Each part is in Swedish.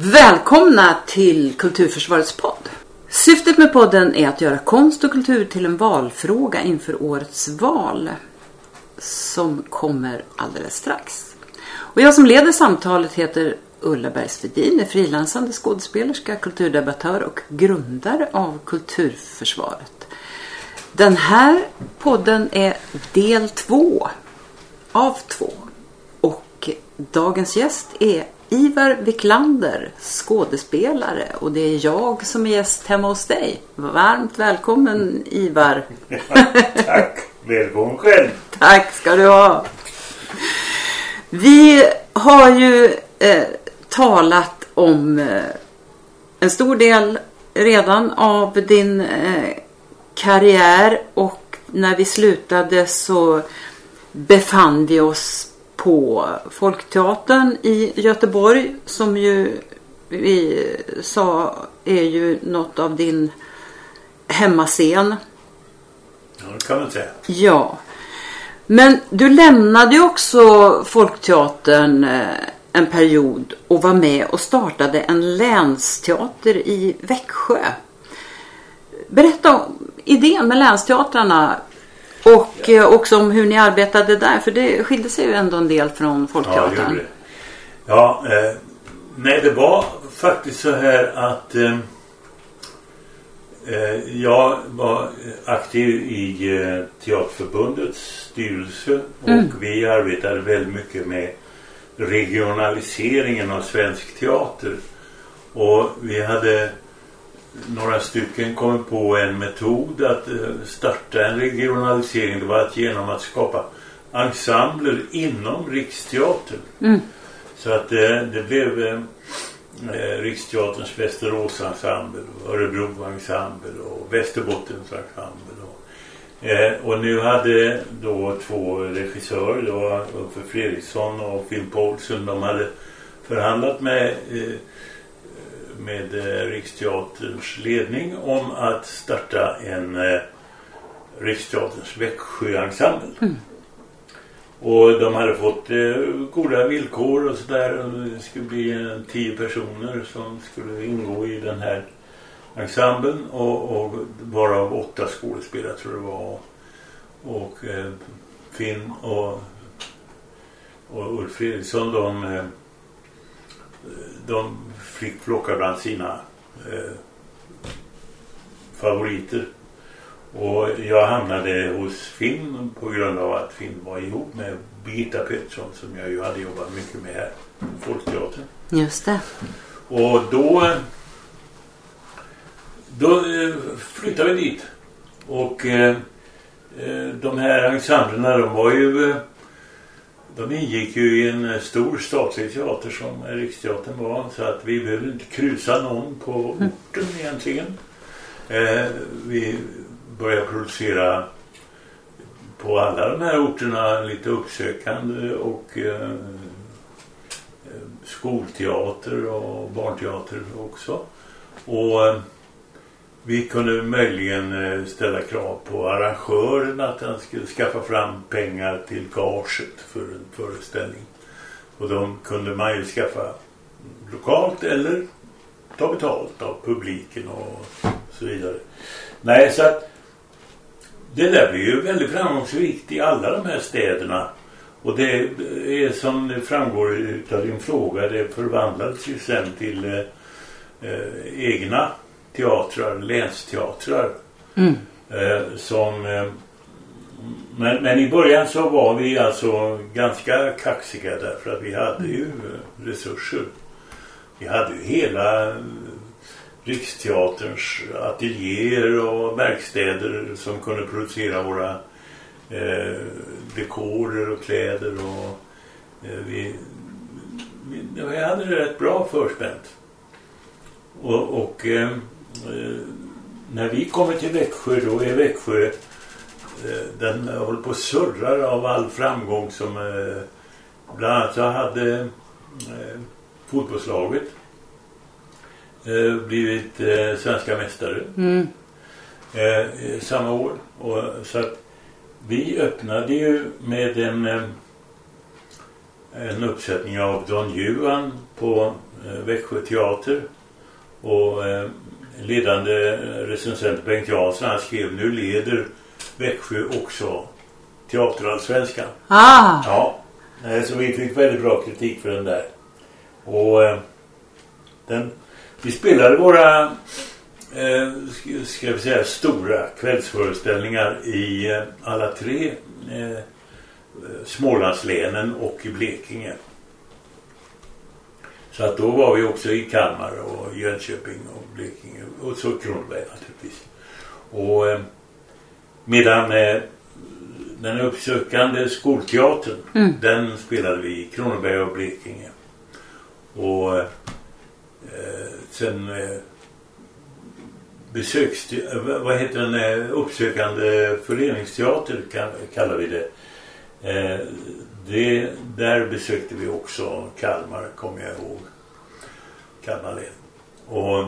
Välkomna till Kulturförsvarets podd. Syftet med podden är att göra konst och kultur till en valfråga inför årets val som kommer alldeles strax. Och jag som leder samtalet heter Ulla Bergsvedin, är frilansande skådespelerska, kulturdebattör och grundare av Kulturförsvaret. Den här podden är del två av två. Och dagens gäst är Ivar Wiklander, skådespelare och det är jag som är gäst hemma hos dig. Varmt välkommen Ivar. Tack, välkommen själv. Tack ska du ha. Vi har ju eh, talat om eh, en stor del redan av din eh, karriär och när vi slutade så befann vi oss på Folkteatern i Göteborg som ju vi sa är ju något av din hemmascen. Ja, det kan man säga. Ja. Men du lämnade ju också Folkteatern eh, en period och var med och startade en länsteater i Växjö. Berätta om idén med länsteatrarna och. Eh, också om hur ni arbetade där. För det skilde sig ju ändå en del från Folkteatern. Ja, det Ja, eh, nej det var faktiskt så här att eh, eh jag var aktiv i eh, Teaterförbundets styrelse och mm. vi arbetade väldigt mycket med regionaliseringen av svensk teater. Och vi hade några stycken kommit på en metod att eh, starta en regionalisering. Det var att genom att skapa ensembler inom Riksteatern. Mm. Så att det, eh, det blev eh, eh, Riksteaterns Västerås-ensemble, Örebro-ensemble och Västerbottens-ensemble. Och, eh, och nu hade då två regissörer, det var Uffe Fredriksson och Finn Paulsen, de hade förhandlat med eh, med eh, Riksteaterns ledning om att starta en eh, Riksteaterns Växjöensemble. Mm. Och de hade fått eh, goda villkor och sådär. Det skulle bli eh, tio personer som skulle ingå i den här ensemblen och, och varav åtta skådespelare tror jag det var. Och eh, Finn och, och Ulf Fredriksson de, eh, de fick plocka bland sina eh, favoriter. Och jag hamnade hos Finn på grund av att Finn var ihop med Birgitta Pettersson som jag ju hade jobbat mycket med här på Folkteatern. Just det. Och då då eh, flyttade vi dit. Och eh, eh, de här ensemblerna de var ju de ingick ju i en eh, stor statlig teater som Riksteatern var så att vi behövde inte krusa någon på mm. orten egentligen. Eh, vi började producera på alla de här orterna lite uppsökande och eh, eh skolteater och barnteater också. Och vi kunde möjligen eh, ställa krav på arrangören att han skulle skaffa fram pengar till gaget för en föreställning. Och de kunde man ju skaffa lokalt eller ta betalt av publiken och så vidare. Nej, så att det där blir ju väldigt framgångsrikt i alla de här städerna. Och det är som det framgår av din fråga, det förvandlades ju sen till eh, eh egna teatrar, länsteatrar. Mm. Eh, som, eh, men, men i början så var vi alltså ganska kaxiga därför att vi hade ju resurser. Vi hade ju hela Riksteaterns ateljéer och verkstäder som kunde producera våra eh, dekorer och kläder och eh, vi, vi, hade det rätt bra förspänt. Och, och Eh, när vi kommer till Växjö då är Växjö eh, den håller på att surrar av all framgång som eh, bland annat så hade eh, fotbollslaget eh, blivit eh, svenska mästare mm. eh, samma år och så att vi öppnade ju med en en uppsättning av Don Juan på eh, Växjö teater. Och eh, ledande recensent Bengt Jansson han skrev nu leder Växjö också teaterallsvenskan. Ah, Ja, eh, så vi fick väldigt bra kritik för den där. Och eh, den, vi spelade våra eh, sk- ska vi säga stora kvällsföreställningar i alla tre eh, Smålandslänen och i Blekinge. Så att då var vi också i Kalmar och Jönköping och Blekinge och så Kronoberg naturligtvis. Och eh, medan eh, den uppsökande skolteatern Mm. den spelade vi i Kronoberg och Blekinge. Och eh, sen eh, besöks eh, vad heter den eh, uppsökande föreningsteater kallar vi det. Det. Där besökte vi också Kalmar kommer jag ihåg. Kalmar län. Och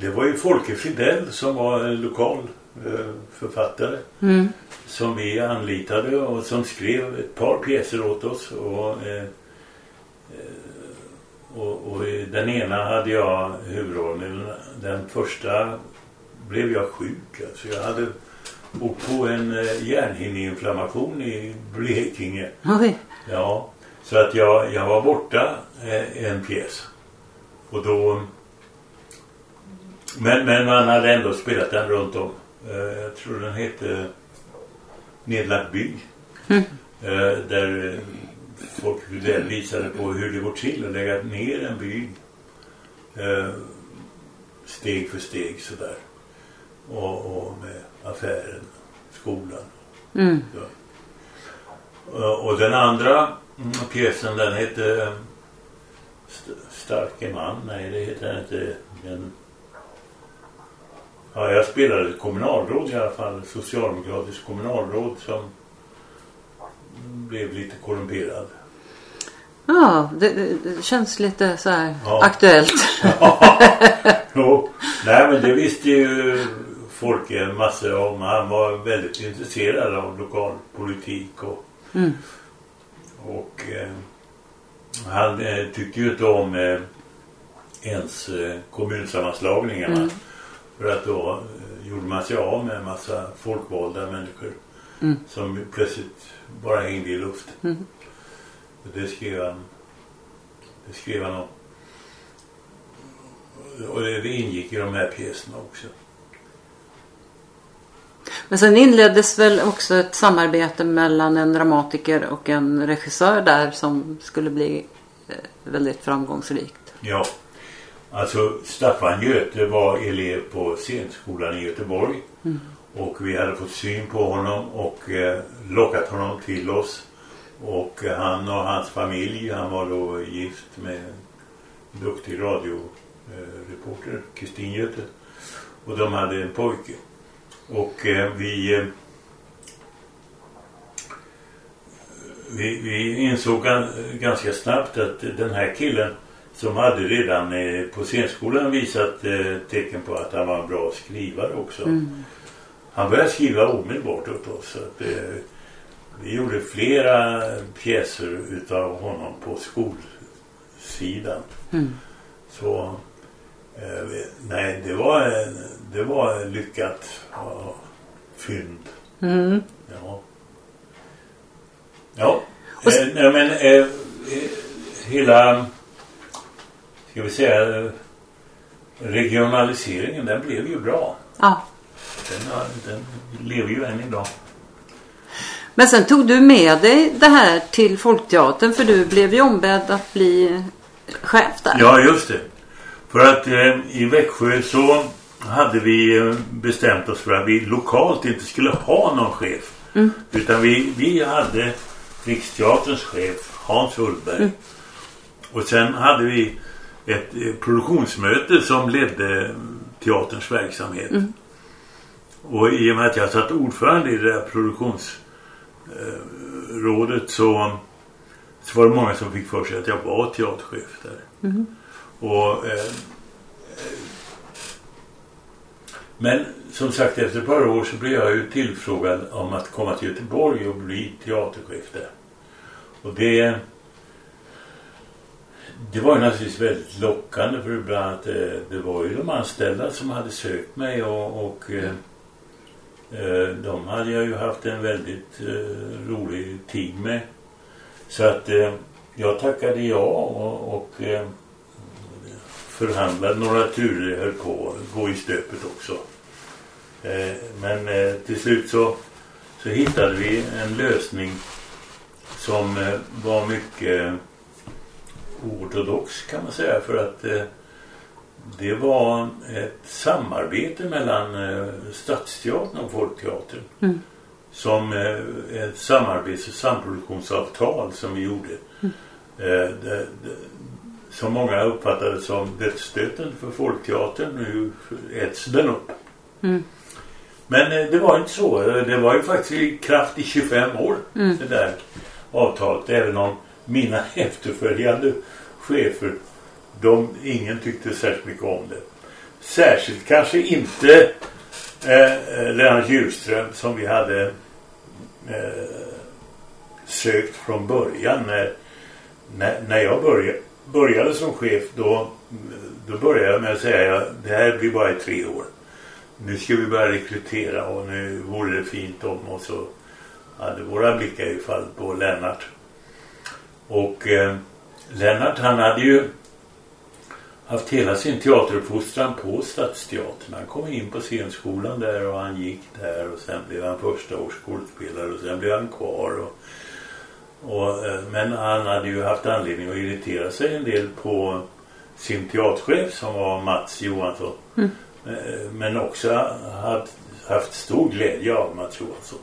det var ju Folke Fridell som var en lokal eh, författare mm. som vi anlitade och som skrev ett par pjäser åt oss. Och, eh, eh, och, och den ena hade jag huvudrollen. Den första blev jag sjuk. Alltså jag hade åkt på en eh, hjärnhinneinflammation i Blekinge. Oj. Ja, så att jag, jag var borta eh, en pjäs. Och då... Men, men man hade ändå spelat den runt om. Eh, jag tror den hette Nedlagd by. Mm. Där folk visade på hur det går till att lägga ner en by. Eh, steg för steg sådär. Och, och med affären, skolan. Mm. Ja. Och- Och den andra mm, pjäsen den hette St- Starke man. Nej det heter den inte. Den... Ja, jag spelade kommunalråd i alla fall. Socialdemokratisk kommunalråd som blev lite korrumperad. Ja, det, det, känns lite så här Ja. aktuellt. Jo, nej men det visste ju folk massa om. Han var väldigt intresserad av lokalpolitik och Mm. Och eh, han eh, tyckte ju inte om eh, ens eh, kommunsammanslagningarna. Mm. För att då eh, gjorde man sig av med en massa folkvalda människor. Mm. Som plötsligt bara hängde i luften. Mm. Det skrev han. Det skrev han om. Och det, det ingick i de här pjäserna också. Men sen inleddes väl också ett samarbete mellan en dramatiker och en regissör där som skulle bli eh, väldigt framgångsrikt. Ja. Alltså Staffan Göte var elev på scenskolan i Göteborg. Mm. Och vi hade fått syn på honom och eh, lockat honom till oss. Och eh, han och hans familj, han var då gift med en duktig radioreporter, Kristin Göte. Och de hade en pojke. Och eh, vi, eh, vi, vi insåg gan- ganska snabbt att den här killen som hade redan eh, på scenskolan visat eh, tecken på att han var en bra skrivare också. Mm. Han började skriva omedelbart åt oss. Så att, eh, vi gjorde flera pjäser utav honom på skolsidan. Mm. Så nej, det var, det var lyckat fynd. Mm. Ja. Ja. Eh, nej, men eh, eh, hela ska vi säga eh, regionaliseringen den blev ju bra. Ja. Den, har- den lever ju än idag. Men sen tog du med dig det här till Folkteatern för du blev ju ombedd att bli chef där. Ja, just det. För att eh, i Växjö så hade vi eh, bestämt oss för att vi lokalt inte skulle ha någon chef. Mm. Utan vi, vi hade Riksteaterns chef Hans Ullberg. Mm. Och sen hade vi ett eh, produktionsmöte som ledde teaterns verksamhet. Mm. Och i och med att jag satt ordförande i det där produktionsrådet så, så var det många som fick för sig att jag var teaterchef där. Mm. Och, eh, eh, men som sagt efter ett par år så blev jag ju tillfrågad om att komma till Göteborg och bli teaterchef där. Och det det var ju naturligtvis väldigt lockande för bland annat eh, det, det var ju de anställda som hade sökt mig och, och eh, eh, de hade jag ju haft en väldigt eh, rolig tid med. Så att eh, jag tackade ja och, och eh, förhandlade några turer höll på att gå i stöpet också. Eh, men eh, till slut så, så hittade vi en lösning som eh, var mycket oortodox kan man säga för att det var ett samarbete mellan Stadsteatern och Folkteatern. Mm. Som ett samarbets och samproduktionsavtal som vi gjorde. Mm. Eh, som många uppfattade som dödsstöten för Folkteatern. Nu äts den upp. Mm. Men eh, det var inte så. Det var ju faktiskt i kraft i 25 år. Mm. Det där avtalet. Även om mina efterföljande chefer, de, ingen tyckte särskilt mycket om det. Särskilt kanske inte eh, Lennart Djurström som vi hade eh, sökt från början. När, när, när jag började, började som chef då, då började jag med att säga att det här blir bara i tre år. Nu ska vi börja rekrytera och nu vore det fint om och så hade våra blickar i fall på Lennart. Och eh, Lennart han hade ju haft hela sin teateruppfostran på Stadsteatern. Han kom in på scenskolan där och han gick där och sen blev han första års skådespelare och sen blev han kvar. Och, och, eh, men han hade ju haft anledning att irritera sig en del på sin teaterchef som var Mats Johansson. Mm. Eh, Men också haft, haft stor glädje av Mats Johansson.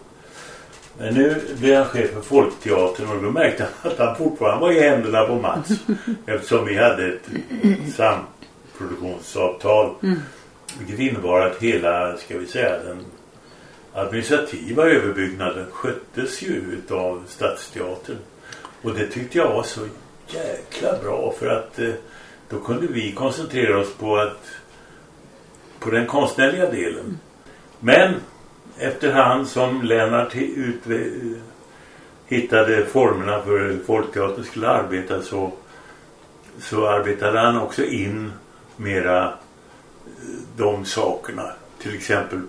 Men nu blev han chef för Folkteatern och då märkte han att han fortfarande var i händerna på Mats. eftersom vi hade ett samproduktionsavtal. Mm. Vilket innebar att hela, ska vi säga, den administrativa överbyggnaden sköttes ju utav Stadsteatern. Och det tyckte jag var så jäkla bra för att eh, då kunde vi koncentrera oss på att på den konstnärliga delen. Men efterhand som Lennart hittade formerna för hur Folkteatern skulle arbeta så, så arbetade han också in mera eh, de sakerna. Till exempel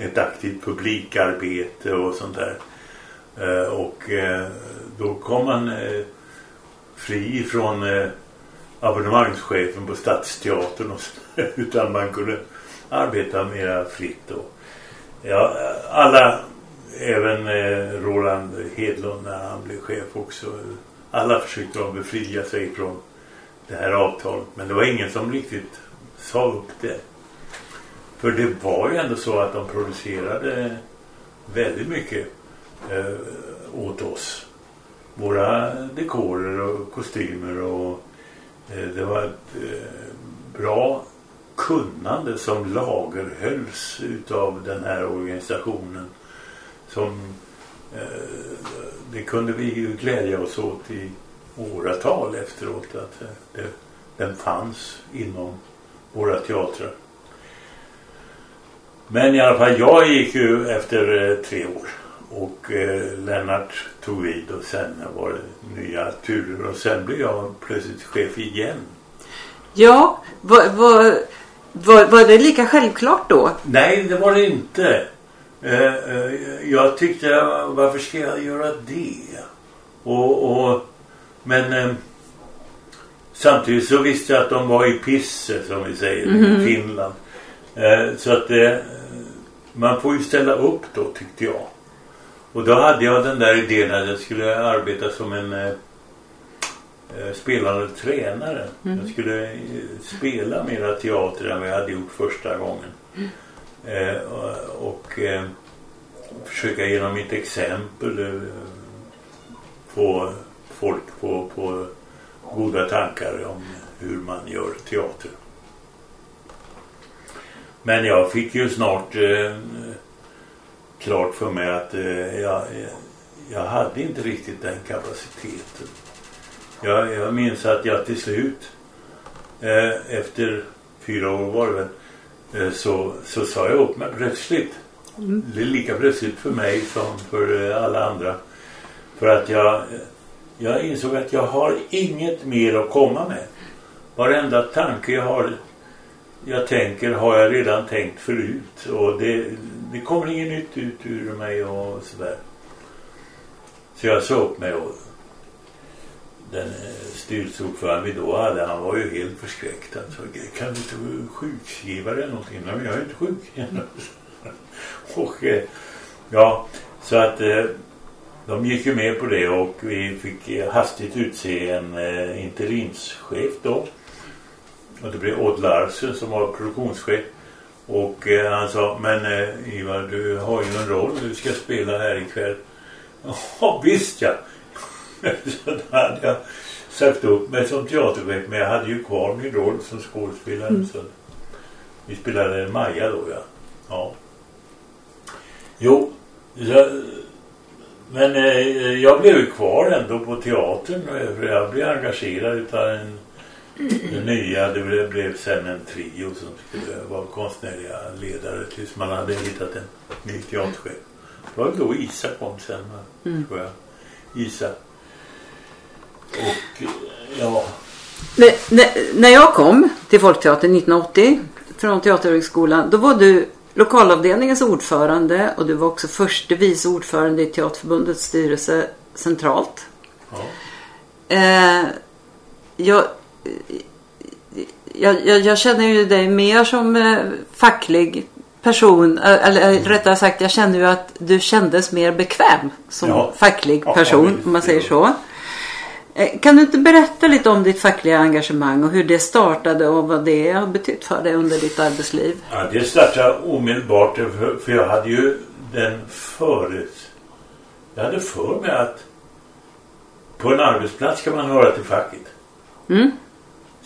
ett aktivt publikarbete och sånt där. Eh, och eh, då kom han eh, fri från abonnemangschefen på Stadsteatern och så, utan man kunde arbeta mera fritt. då. ja, alla, även Roland Hedlund när han blev chef också, alla försökte de befria sig från det här avtalet. Men det var ingen som riktigt sa upp det. För det var ju ändå så att de producerade väldigt mycket eh, åt oss. Våra dekorer och kostymer och eh, det var ett eh, bra kunnande som lagerhölls utav den här organisationen. Som eh, det kunde vi ju glädja oss åt i åratal efteråt att eh, det, den fanns inom våra teatrar. Men i alla fall, jag gick ju efter eh, tre år. Och eh, Lennart tog vid och sen var det nya turer. Och sen blev jag plötsligt chef igen. Ja, var, var, var, var det lika självklart då? Nej, det var det inte. Eh, eh, jag tyckte, varför ska jag göra det? Och, och, men samtidigt så visste jag att de var i pisse, som vi säger Mhm. i Finland. Eh, så att eh, man får ju ställa upp då, tyckte jag. Och då hade jag den där idén att jag skulle arbeta som en eh, eh, spelande tränare. Mm. Jag skulle eh, spela mera teater än vad jag hade gjort första gången. Eh, och och eh, försöka genom mitt exempel eh, få folk på, på goda tankar om hur man gör teater. Men jag fick ju snart eh, klart för mig att eh, jag, jag hade inte riktigt den kapaciteten. Jag, jag minns att jag till slut eh, efter fyra år var det väl eh, så, så sa jag upp mig plötsligt. Det är lika plötsligt för mig som för eh, alla andra. För att jag, jag insåg att jag har inget mer att komma med. Varenda tanke jag har jag tänker har jag redan tänkt förut och det, det kommer inget nytt ut ur mig och sådär. Så jag sa upp mig och den eh, styrelseordförande vi då hade, han var ju helt förskräckt. Han sa, kan du inte sjukskriva dig någonting? Nej, men jag är inte sjuk. och eh, ja, så att eh, de gick ju med på det och vi fick eh, hastigt utse en interimschef då. Och det blev Odd Larsen som var produktionschef. Och eh, han sa, men eh, Ivar du har ju en roll du ska spela här ikväll. Ja visst ja. så då hade jag sagt upp mig som teaterchef men jag hade ju kvar min roll som skådespelare. Mm. Så vi spelade Maja då ja. ja. Jo, jag, men eh, jag blev ju kvar ändå på teatern. Jag blev engagerad utav en det nya, det blev, sen en trio som skulle vara konstnärliga ledare tills man hade hittat en ny teaterchef. Det var då Isa kom sen, mm. tror jag. Isa. Och ja. Men, när, när jag kom till Folkteatern 1980 från Teaterhögskolan, då var du lokalavdelningens ordförande och du var också förste vice ordförande i Teaterförbundets styrelse centralt. Ja. Eh, jag, jag, jag, jag, känner ju dig mer som eh, facklig person. Eh, eller mm. rättare sagt, jag känner ju att du kändes mer bekväm som ja. facklig person, ja, om man säger så. Eh, kan du inte berätta lite om ditt fackliga engagemang och hur det startade och vad det har betytt för dig under ditt arbetsliv? Ja, det startade omedelbart för jag hade ju den förut. Jag hade för mig att på en arbetsplats kan man höra till facket. Mm.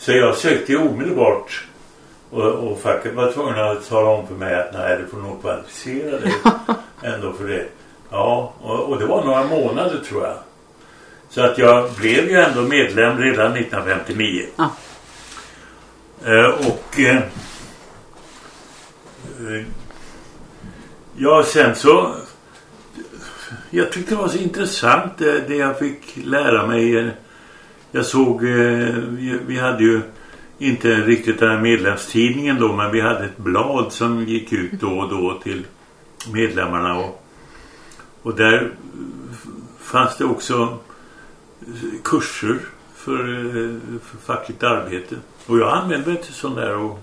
Så jag sökte omedelbart och, och facket var tvungna att tala om för mig att nej, du får nog kvalificera dig ändå för det. Ja, och, och, det var några månader tror jag. Så att jag blev ju ändå medlem redan 1959. Ja. Eh, och eh, ja, sen så jag tyckte det var så intressant det, det jag fick lära mig eh, jag såg, eh, vi hade ju inte riktigt den här medlemstidningen då men vi hade ett blad som gick ut då och då till medlemmarna och, och där fanns det också kurser för, eh, för fackligt arbete. Och jag använde mig till sån där och,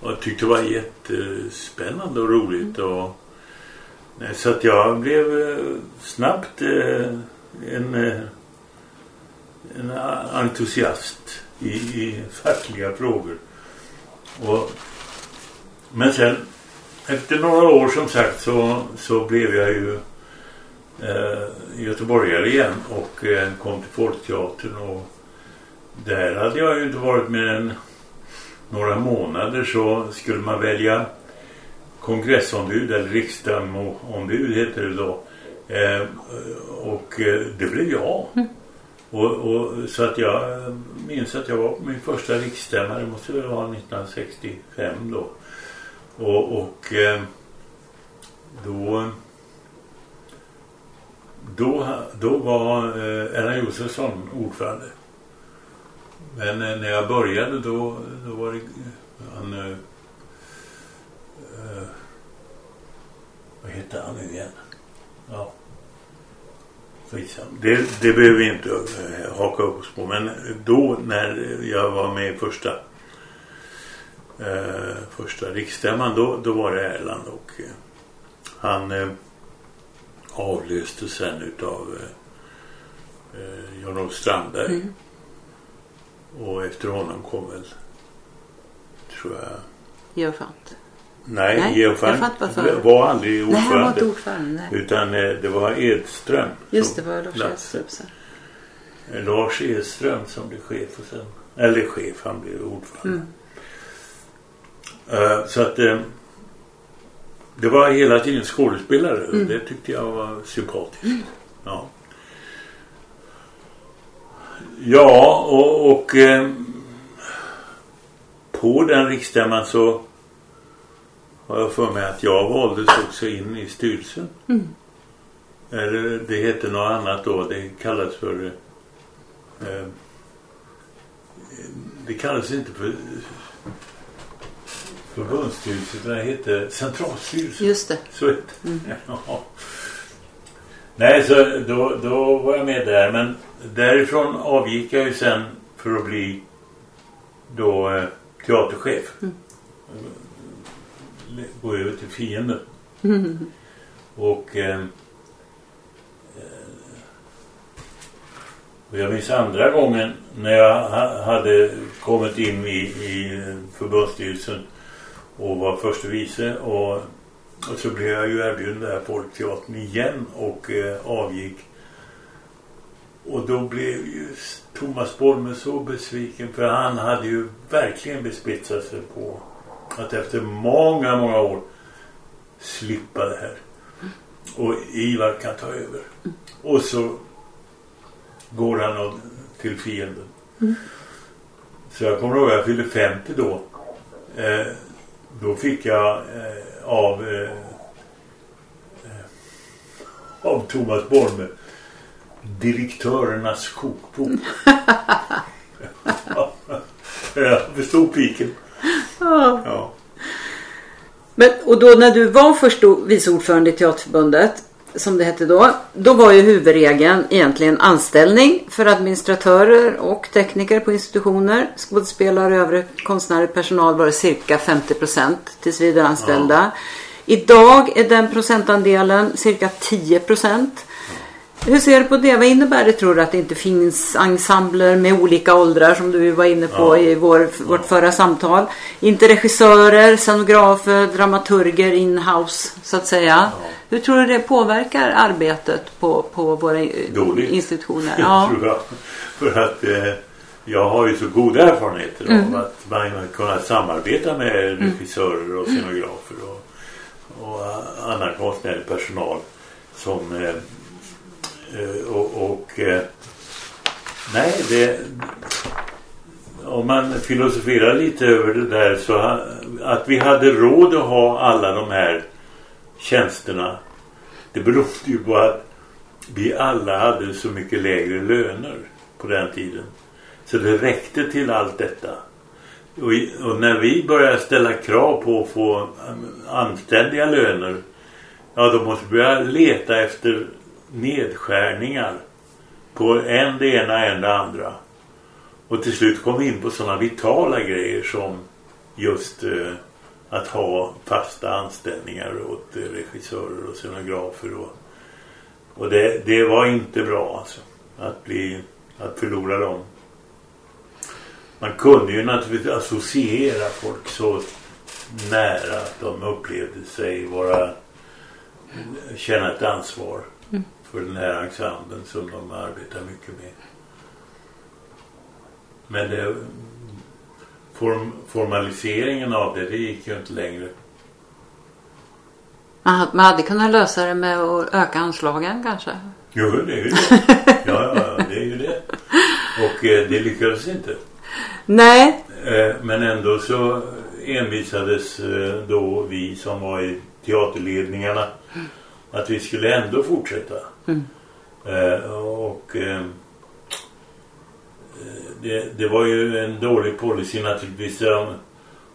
och jag tyckte det var jättespännande och roligt. Och, så att jag blev eh, snabbt en en entusiast i, i fackliga frågor. Och, men sen efter några år som sagt så, så blev jag ju eh, göteborgare igen och eh, kom till Folkteatern och där hade jag ju inte varit mer än några månader så skulle man välja kongressombud eller riksdagsombud heter det då. Eh, och eh, det blev jag. Mm. Och, och, så att jag eh, minns att jag var på min första riksstämma, det måste väl vara 1965 då. Och, och eh, då, då, då var eh, Erna Erland Josefsson ordförande. Men när jag började då, då var det han... Eh, vad hette han nu igen? Ja. Det, det behöver vi inte eh, haka upp oss på. Men då när jag var med i första eh, första riksstämman då, då var det Erland och eh, han avlöstes sen utav eh Jan-Olof Strandberg. Mm. Och efter honom kom väl tror jag Georg Fant. Nej, nej Georg var, var aldrig ordförande. Nej, han var inte ordförande. Utan eh, det var Edström. Just det, var Lars Edström. Eh, Lars Edström som blev chef och sen, eller chef, han blev ordförande. Mm. Uh, så att uh, det var hela tiden skådespelare mm. det tyckte jag var sympatiskt. Mm. Ja. Ja, och, och eh, på den riksstämman så har jag för mig att jag valdes också in i styrelsen. Mm. Eller det heter något annat då. Det kallas för... Eh, det kallas inte för förbundsstyrelse utan det heter centralstyrelse. Just det. Så ett. Mm. Ja. Nej, så då, då var jag med där. Men därifrån avgick jag ju sen för att bli då eh, teaterchef. Mm. Gå över till fienden. Mm. Och eh, Och jag minns andra gången när jag ha, hade kommit in i, i förbundsstyrelsen och var förste vice och, och så blev jag ju erbjuden där Folkteatern igen och eh, avgick. Och då blev ju Thomas Bolme så besviken för han hade ju verkligen bespetsat sig på att efter många, många år slippa det här. Och Ivar kan ta över. Och så går han till fienden. Mm. Så jag kommer ihåg att jag fyllde 50 då. Eh, då fick jag eh, av eh, eh av Thomas Bolme Direktörernas kokbok. jag förstod piken. Ja. ja. Men, och då när du var första vice ordförande i Teaterförbundet som det hette då, då var ju huvudregeln egentligen anställning för administratörer och tekniker på institutioner. Skådespelare övrig konstnärlig personal var det cirka 50 procent tills vidare anställda. Ja. Idag är den procentandelen cirka 10 procent. Hur ser du på det? Vad innebär det tror du att det inte finns ensembler med olika åldrar som du var inne på ja. i vår, vårt förra samtal? Inte regissörer, scenografer, dramaturger in-house så att säga. Ja. Hur tror du det påverkar arbetet på, på våra Dåligt. institutioner? Ja. tror jag. För att eh, jag har ju så goda erfarenheter mm. av att man har kunnat samarbeta med mm. regissörer och scenografer och, och annan konstnärlig personal som eh, eh Eh, och, och eh, nej det om man filosoferar lite över det där så att vi hade råd att ha alla de här tjänsterna. Det berodde ju på att vi alla hade så mycket lägre löner på den tiden. Så det räckte till allt detta. Och, och, när vi började ställa krav på att få eh, anständiga löner ja då måste vi börja leta efter nedskärningar på en det ena en det andra. Och till slut kom vi in på sådana vitala grejer som just eh, att ha fasta anställningar åt eh, regissörer och scenografer och, och det, det var inte bra alltså att bli att förlora dem. Man kunde ju naturligtvis associera folk så nära att de upplevde sig vara känna ett ansvar för den här ensemblen som de arbetar mycket med. Men det form, formaliseringen av det, det gick ju inte längre. Man hade kunnat lösa det med att öka anslagen kanske? Jo, det är ju det. Ja, ja det är ju det. Och eh, det lyckades inte. Nej. Eh, men ändå så envisades eh, då vi som var i teaterledningarna att vi skulle ändå fortsätta. Mm. Eh, och eh, det, det, var ju en dålig policy naturligtvis.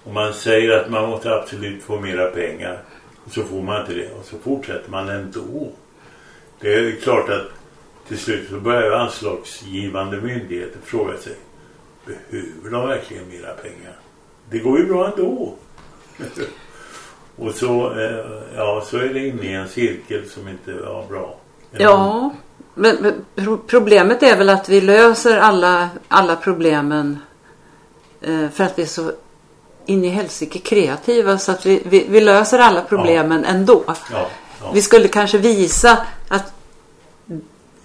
Om man säger att man måste absolut få mera pengar. Så får man inte det. Och så fortsätter man ändå. Det är klart att till slut så börjar anslagsgivande myndigheter fråga sig. Behöver de verkligen mera pengar? Det går ju bra ändå. och så, eh, ja, så är det inne i en cirkel som inte var bra. Ja, men, men, problemet är väl att vi löser alla, alla problemen eh, för att vi är så in i helsike kreativa så att vi, vi, vi löser alla problemen ja. ändå. Ja, ja. Vi skulle kanske visa att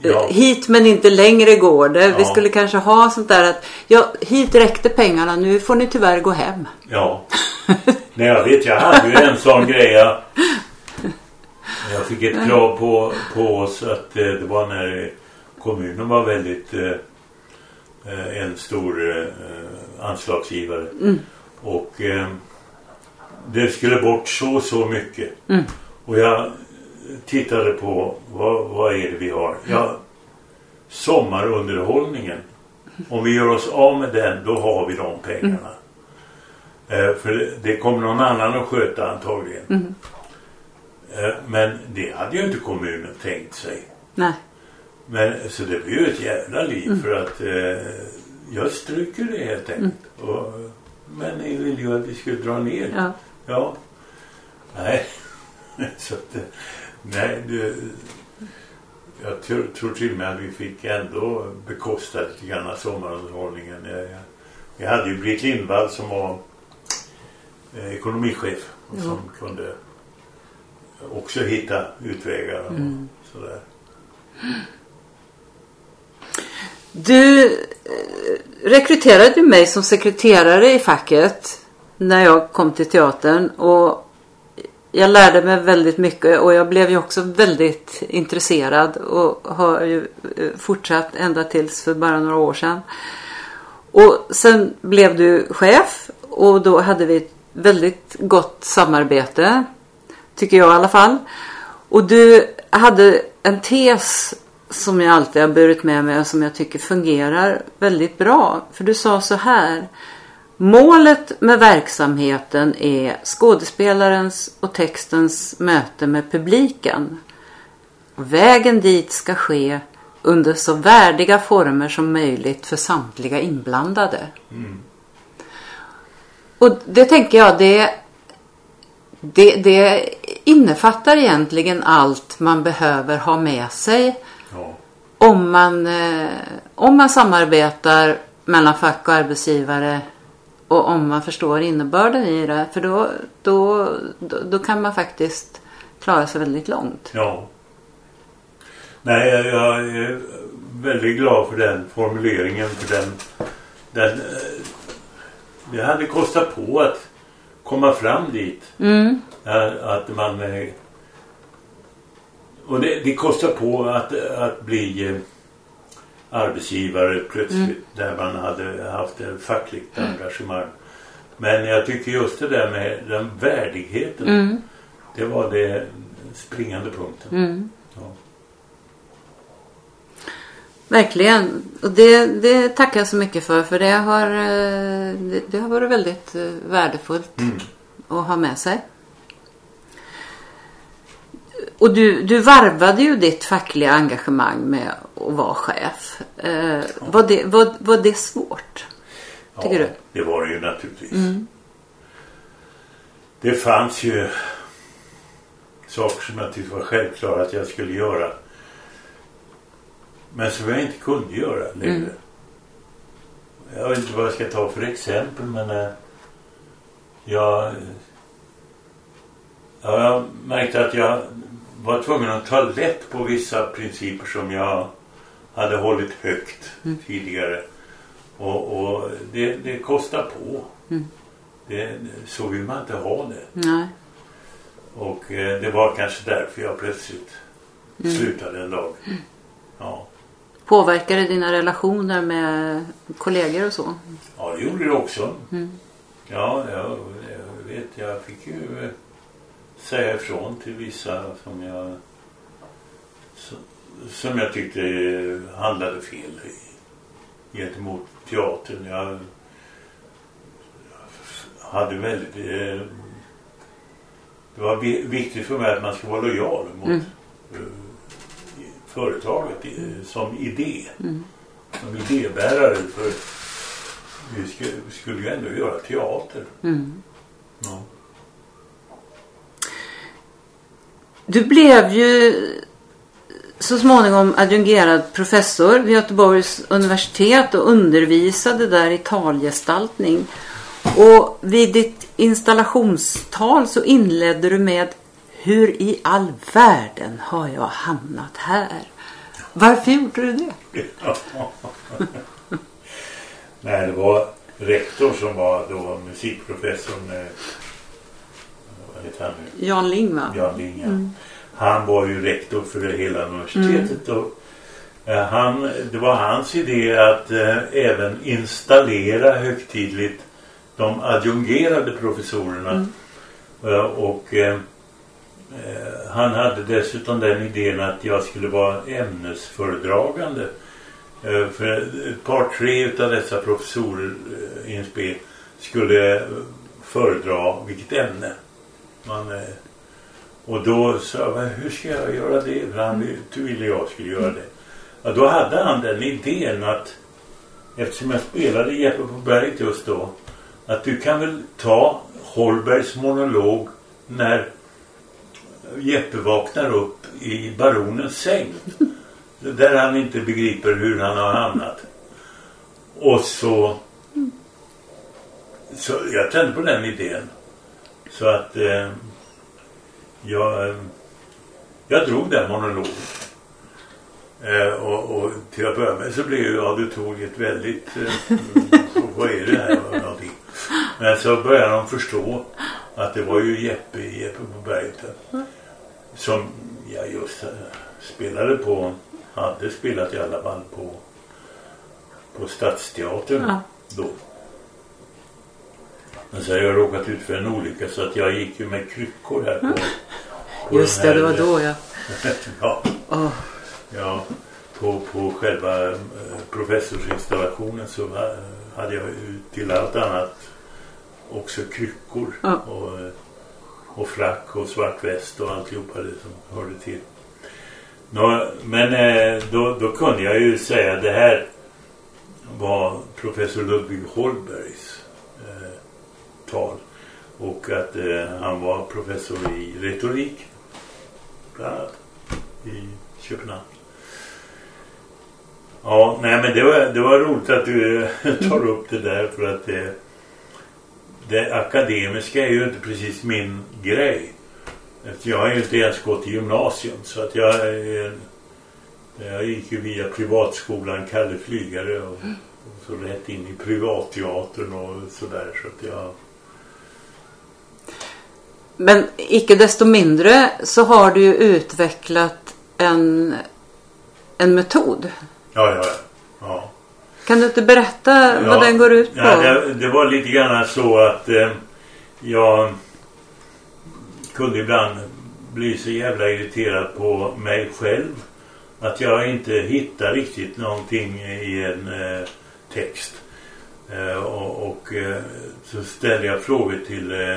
eh, hit men inte längre går det. Vi skulle kanske ha sånt där att ja, hit räckte pengarna, nu får ni tyvärr gå hem. Ja. Nej, jag vet, jag hade ju en sån grej. Jag fick ett krav på, på oss att eh, det var när kommunen var väldigt eh, eh en stor eh, anslagsgivare. Mm. Och eh, det skulle bort så så mycket. Mm. Och jag tittade på vad, vad är det vi har? Ja, sommarunderhållningen. Om vi gör oss av med den då har vi de pengarna. Eh, för det kommer någon annan att sköta antagligen. Mm. Eh, men det hade ju inte kommunen tänkt sig. Nej. Men så det blir ju ett jävla liv för att eh, jag stryker det helt enkelt. Och, men ni ville ju att vi skulle dra ner. Ja. Ja. Nej. så att, eh, nej, det, jag tror, tror till och med att vi fick ändå bekosta lite grann sommarunderhållningen. Jag, jag, jag hade ju Britt Lindvall som var eh, ekonomichef och som kunde också hitta utvägar och Mm. sådär. Du eh, rekryterade mig som sekreterare i facket när jag kom till teatern och jag lärde mig väldigt mycket och jag blev ju också väldigt intresserad och har ju eh, fortsatt ända tills för bara några år sedan. Och sen blev du chef och då hade vi ett väldigt gott samarbete. Tycker jag i alla fall. Och du hade en tes som jag alltid har burit med mig och som jag tycker fungerar väldigt bra. För du sa så här. Målet med verksamheten är skådespelarens och textens möte med publiken. Vägen dit ska ske under så värdiga former som möjligt för samtliga inblandade. Och det tänker jag, det, det, det innefattar egentligen allt man behöver ha med sig Ja. om man, eh, om man samarbetar mellan fack och arbetsgivare och om man förstår innebörden i det. För då, då, då, då kan man faktiskt klara sig väldigt långt. Ja. Nej, jag, jag är väldigt glad för den formuleringen. För den, den, eh, det hade kostat på att komma fram dit. Mm, Att man... eh, Och det, det kostar på att, att bli eh, arbetsgivare plötsligt där man hade haft ett fackligt engagemang. Men jag tycker just det där med den värdigheten. mm, Det var det springande punkten. mm. Ja. Verkligen. Och det, det tackar jag så mycket för. För det har, eh, det, det har varit väldigt eh, värdefullt Mm. att ha med sig. Och du, du varvade ju ditt fackliga engagemang med att vara chef. Eh, var, det, var, var det svårt? Tycker ja, du? det var det ju naturligtvis. Mm. Det fanns ju saker som jag tyckte var självklara att jag skulle göra. Men som jag inte kunde göra längre. Mm. Jag vet inte vad jag ska ta för exempel men eh, jag, ja, jag märkte att jag var tvungen att ta lätt på vissa principer som jag hade hållit högt Mm. tidigare. Och, och det, det kostar på. Mm. Det, så vill man inte ha det. Nej. Och eh, det var kanske därför jag plötsligt Mm. slutade en dag. Ja. Påverkar det dina relationer med kollegor och så? ja, det gjorde det också. Mm. Ja, jag, jag vet. Jag fick ju eh, säga ifrån till vissa som jag som, jag tyckte eh, handlade fel gentemot teatern. Jag hade väldigt... Eh, det var vi- viktigt för mig att man ska vara lojal mot Mm. Företaget som idé. Mm. Som idébärare för vi skulle, vi skulle ju ändå göra teater. Mm. Ja. Du blev ju så småningom adjungerad professor vid Göteborgs universitet och undervisade där i talgestaltning. Och vid ditt installationstal så inledde du med Hur i all världen har jag hamnat här? Varför gjorde du det? Nej, det var rektor som var då musikprofessorn. Eh, vad heter han nu? Jan Ling va? Jan Linga. Han var ju rektor för hela universitetet. Och, eh, han, det var hans idé att eh, även installera högtidligt de adjungerade professorerna. Och eh, eh, han hade dessutom den idén att jag skulle vara ämnesföredragande. Eh, för ett par, tre av dessa professorer eh, i spel skulle föredra vilket ämne man... Eh, och då sa jag, hur ska jag göra det? För han ville jag skulle göra det. Ja, då hade han den idén att eftersom jag spelade Jeppe på berget just då att du kan väl ta Holbergs monolog när Jeppe vaknar upp i baronens säng. Där han inte begriper hur han har hamnat. Och så... Så jag tände på den idén. Så att eh, jag, jag drog den monologen. Eh, och, och, till att börja med så blev ju auditoriet väldigt... Eh, vad är det här för någonting? Men så började de förstå att det var ju Jeppe, Jeppe på berget. Som jag just eh, spelade på, hade spelat i alla fall på, på Stadsteatern ja. då. Men så har jag råkat ut för en olycka så att jag gick ju med kryckor här på. på Just det, det var då ja. ja. Oh. Ja, på, på själva eh, professorsinstallationen så hade jag till allt annat också kryckor. Oh. Och, eh, och frack och svart väst och alltihopa det som hörde till. Nå, men eh, då, då kunde jag ju säga det här var professor Ludvig Holbergs eh, tal. Och att eh, han var professor i retorik. Bland annat. I Köpenhamn. Ja, nej men det var, det var roligt att du tar upp det där för att det, det akademiska är ju inte precis min grej. Jag har ju inte ens gått i gymnasium så att jag, jag gick ju via privatskolan Kalle Flygare och, och så rätt in i privatteatern och sådär så att jag men icke desto mindre så har du ju utvecklat en, en metod. Ja, ja, ja. Kan du inte berätta ja, vad den går ut på? Ja, det, det var lite grann så att eh, jag kunde ibland bli så jävla irriterad på mig själv. Att jag inte hittar riktigt någonting i en eh, text. Eh, och, och eh, så ställde jag frågor till eh,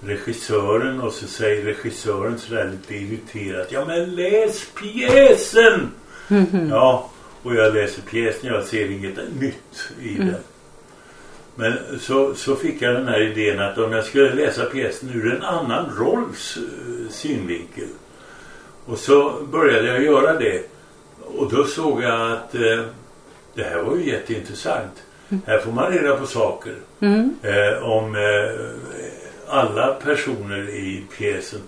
regissören och så säger regissören sådär lite irriterat. Ja men läs pjäsen! Mm -hmm. Ja, och jag läser pjäsen. Jag ser inget nytt i mm. den. Men så, så fick jag den här idén att om jag skulle läsa pjäsen ur en annan rolls uh, synvinkel. Och så började jag göra det. Och då såg jag att uh, det här var ju jätteintressant. Mm. Här får man reda på saker. Mm. Uh, om alla personer i pjäsen.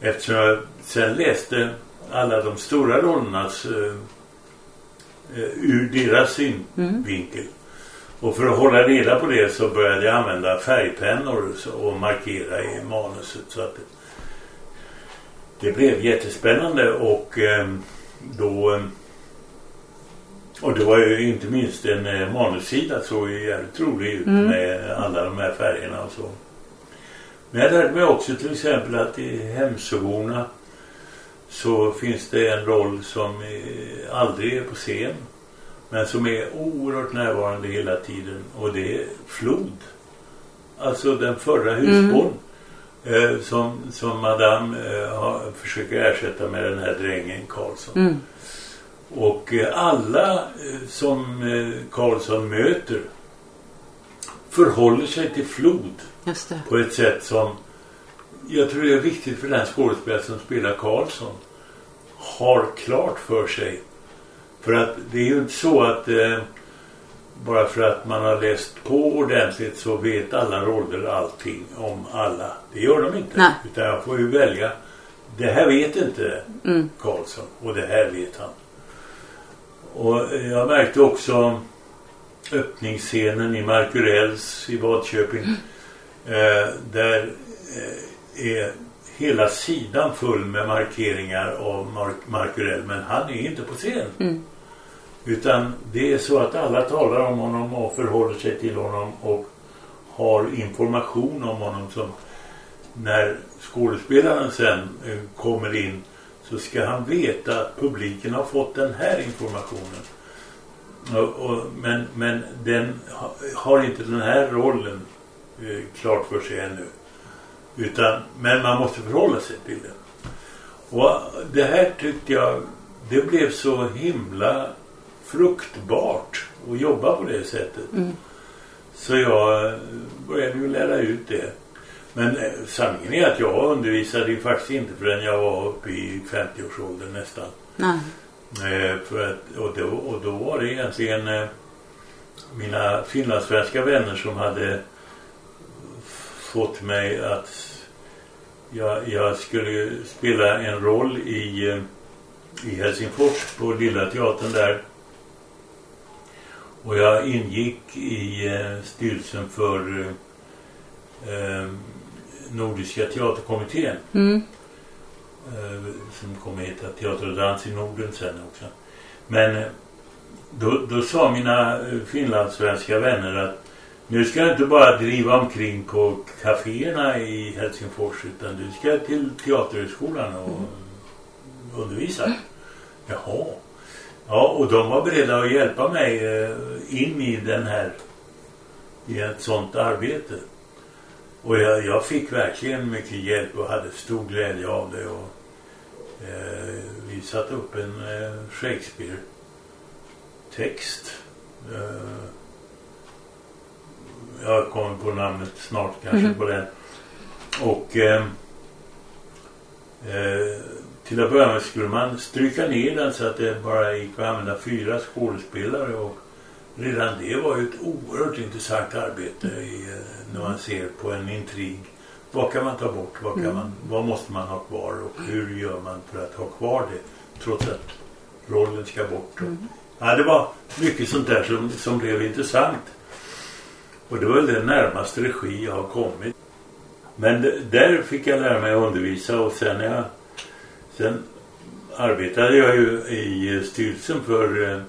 Eftersom jag sen läste alla de stora rollernas uh, ur deras synvinkel. Mm. Och för att hålla reda på det så började jag använda färgpennor och markera i manuset. Så att det, blev jättespännande och eh, då eh, och det var ju inte minst en eh, manussida såg ju jävligt rolig ut mm. med alla de här färgerna och så. Men jag lärde mig också till exempel att i Hemsöborna så finns det en roll som aldrig är på scen. Men som är oerhört närvarande hela tiden. Och det är Flod. Alltså den förra husbond. Mm. Eh, som, som Madame eh, har, försöker ersätta med den här drängen Karlsson. Mm. Och eh, alla eh, som eh, Karlsson möter förhåller sig till Flod på ett sätt som jag tror det är viktigt för den skådespelare som spelar Karlsson har klart för sig. För att det är ju inte så att eh, bara för att man har läst på ordentligt så vet alla roller allting om alla. Det gör de inte. Nej. Utan jag får ju välja. Det här vet inte mm. Karlsson och det här vet han. Och jag märkte också öppningsscenen i Markurells i Vadköping. Mm. Eh, där eh, är hela sidan full med markeringar av Mark Markurell. Men han är inte på scen. Mm. Utan det är så att alla talar om honom och förhåller sig till honom och har information om honom som när skådespelaren sen eh, kommer in så ska han veta att publiken har fått den här informationen. Och, och, men, men den ha, har inte den här rollen eh, klart för sig ännu. Utan, men man måste förhålla sig till den. Och det här tyckte jag, det blev så himla fruktbart att jobba på det sättet. Mm. Så jag började ju lära ut det. Men eh, sanningen är att jag undervisade ju faktiskt inte förrän jag var uppe i 50-årsåldern nästan. Nej. Eh, för att, och, då, och då var det egentligen eh, mina finlandssvenska vänner som hade fått mig att jag, jag skulle spela en roll i, eh, i Helsingfors på Lilla Teatern där. Och jag ingick i eh, styrelsen för eh, Nordiska teaterkommittén. Mm. Eh, som kommer att heta Teater och dans i Norden sen också. Men eh, då, då sa mina eh, finlandssvenska vänner att nu ska du inte bara driva omkring på kaféerna i Helsingfors utan du ska till Teaterhögskolan och undervisa. Jaha. Ja, och de var beredda att hjälpa mig eh, in i den här i ett sånt arbete. Och jag, jag fick verkligen mycket hjälp och hade stor glädje av det. Och, eh, vi satte upp en eh, Shakespeare-text. Eh, jag kommer på namnet snart kanske Mhm. på den. Och eh, eh, till att börja med skulle man stryka ner den så att det bara gick att använda fyra skådespelare. Och redan det var ju ett oerhört intressant arbete i, eh, när man ser på en intrig. Vad kan man ta bort? Vad, kan Mm. man, vad måste man ha kvar? Och hur gör man för att ha kvar det? Trots att rollen ska bort. Mm. Ja, det var mycket sånt där som, som blev intressant. Och det var väl det närmaste regi jag har kommit. Men där fick jag lära mig att undervisa och sen, jag, sen arbetade jag ju i styrelsen för eh,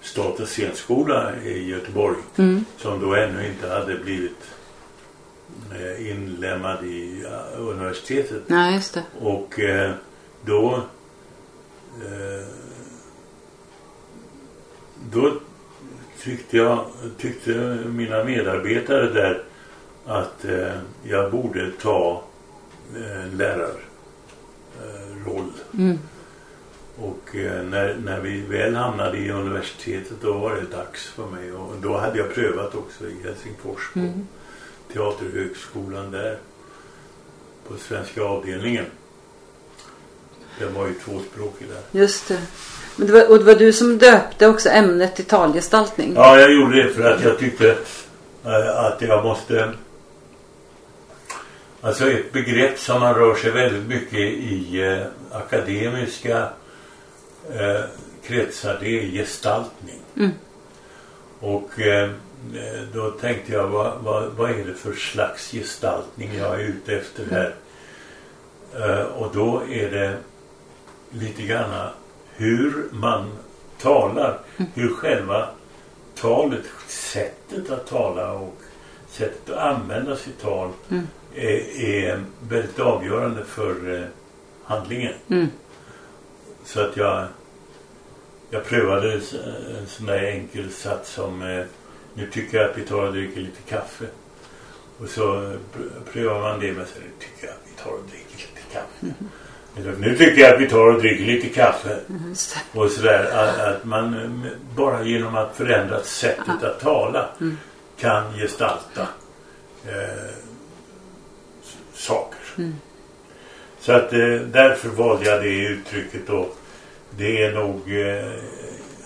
Statens scenskola i Göteborg. Mm. Som då ännu inte hade blivit eh, inlemmad i eh, universitetet. Nej, just det. Och då då tyckte jag tyckte mina medarbetare där att eh, jag borde ta eh, lärarroll. Roll. Mm. och eh, när, när vi väl hamnade i universitetet då var det dags för mig. Och då hade jag prövat också i Helsingfors på Mm. Teaterhögskolan där. På svenska avdelningen. Den var ju tvåspråkig där. Just det. Men det var, och det var du som döpte också ämnet till talgestaltning. Ja, jag gjorde det för att jag tyckte eh, att jag måste... Alltså ett begrepp som man rör sig väldigt mycket i eh, akademiska eh, kretsar, det är gestaltning. Mm. Och eh, då tänkte jag, vad, vad, vad är det för slags gestaltning jag är ute efter här? Eh, och då är det lite grann hur man talar, hur själva talet, sättet att tala och sättet att använda sitt tal Mm. är, är väldigt avgörande för eh, handlingen. Mm. Så att jag, jag prövade en sån där enkel sats som eh, nu tycker jag att vi tar och dricker lite kaffe. Och så pr- prövar man det med sig, nu tycker jag att vi tar och dricker lite kaffe. Eller, Nu tycker jag att vi tar och dricker lite kaffe. Mm. Och sådär att, att man eh, bara genom att förändra sättet att tala Mm. kan gestalta eh, saker. Mm. Så att eh, därför valde jag det uttrycket och det är nog eh,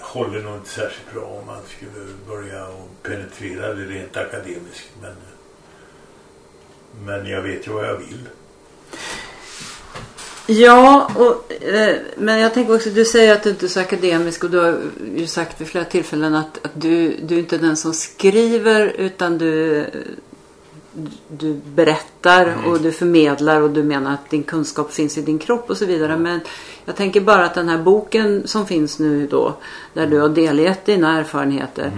håller nog inte särskilt bra om man skulle börja och penetrera det rent akademiskt. Men, men jag vet ju vad jag vill. Ja, och, eh, men jag tänker också, du säger att du inte är så akademisk och du har ju sagt vid flera tillfällen att, att du, du är inte den som skriver utan du, du berättar Mm. och du förmedlar och du menar att din kunskap finns i din kropp och så vidare. Men jag tänker bara att den här boken som finns nu då, där du har delgett dina erfarenheter.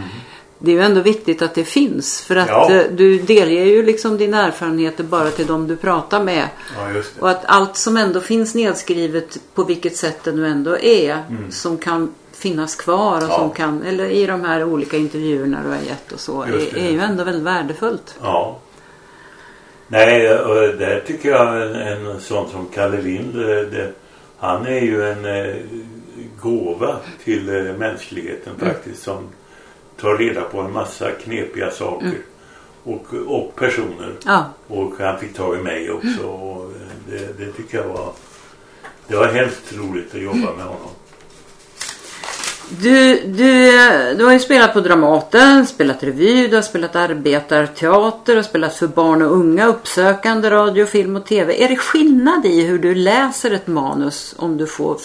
Det är ju ändå viktigt att det finns. För att Ja. eh, du delger ju liksom dina erfarenheter bara till de du pratar med. Ja. Och att allt som ändå finns nedskrivet på vilket sätt det nu ändå är. Som kan finnas kvar och Mm. Ja. som kan, eller i de här olika intervjuerna du har gett och så. Är, är ju ändå väldigt värdefullt. Ja. Nej, och där tycker jag en, en sån som Kalle Lind, det, det, han är ju en eh, gåva till eh, mänskligheten faktiskt som tar reda på en massa knepiga saker och, och personer. Ja. Och han fick tag i mig också och eh, det, det tycker jag var det var hemskt roligt att jobba med honom. Du, du, du har ju spelat på Dramaten, spelat revy, du har spelat arbetarteater, har spelat för barn och unga, uppsökande radio, film och tv. Är det skillnad i hur du läser ett manus om du får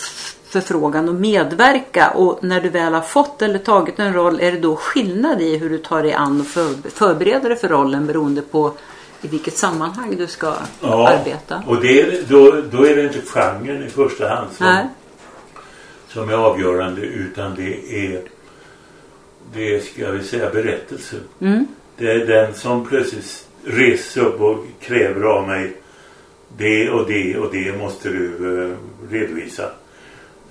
förfrågan att medverka och när du väl har fått eller tagit en roll är det då skillnad i hur du tar dig an och för, förbereder dig för rollen beroende på i vilket sammanhang du ska arbeta? och det, då, då är det inte genren i första hand som, Nej. som är avgörande utan det är det är, ska vi säga, berättelsen. Mm. Det är den som plötsligt reser upp och kräver av mig det och det och det måste du eh, redovisa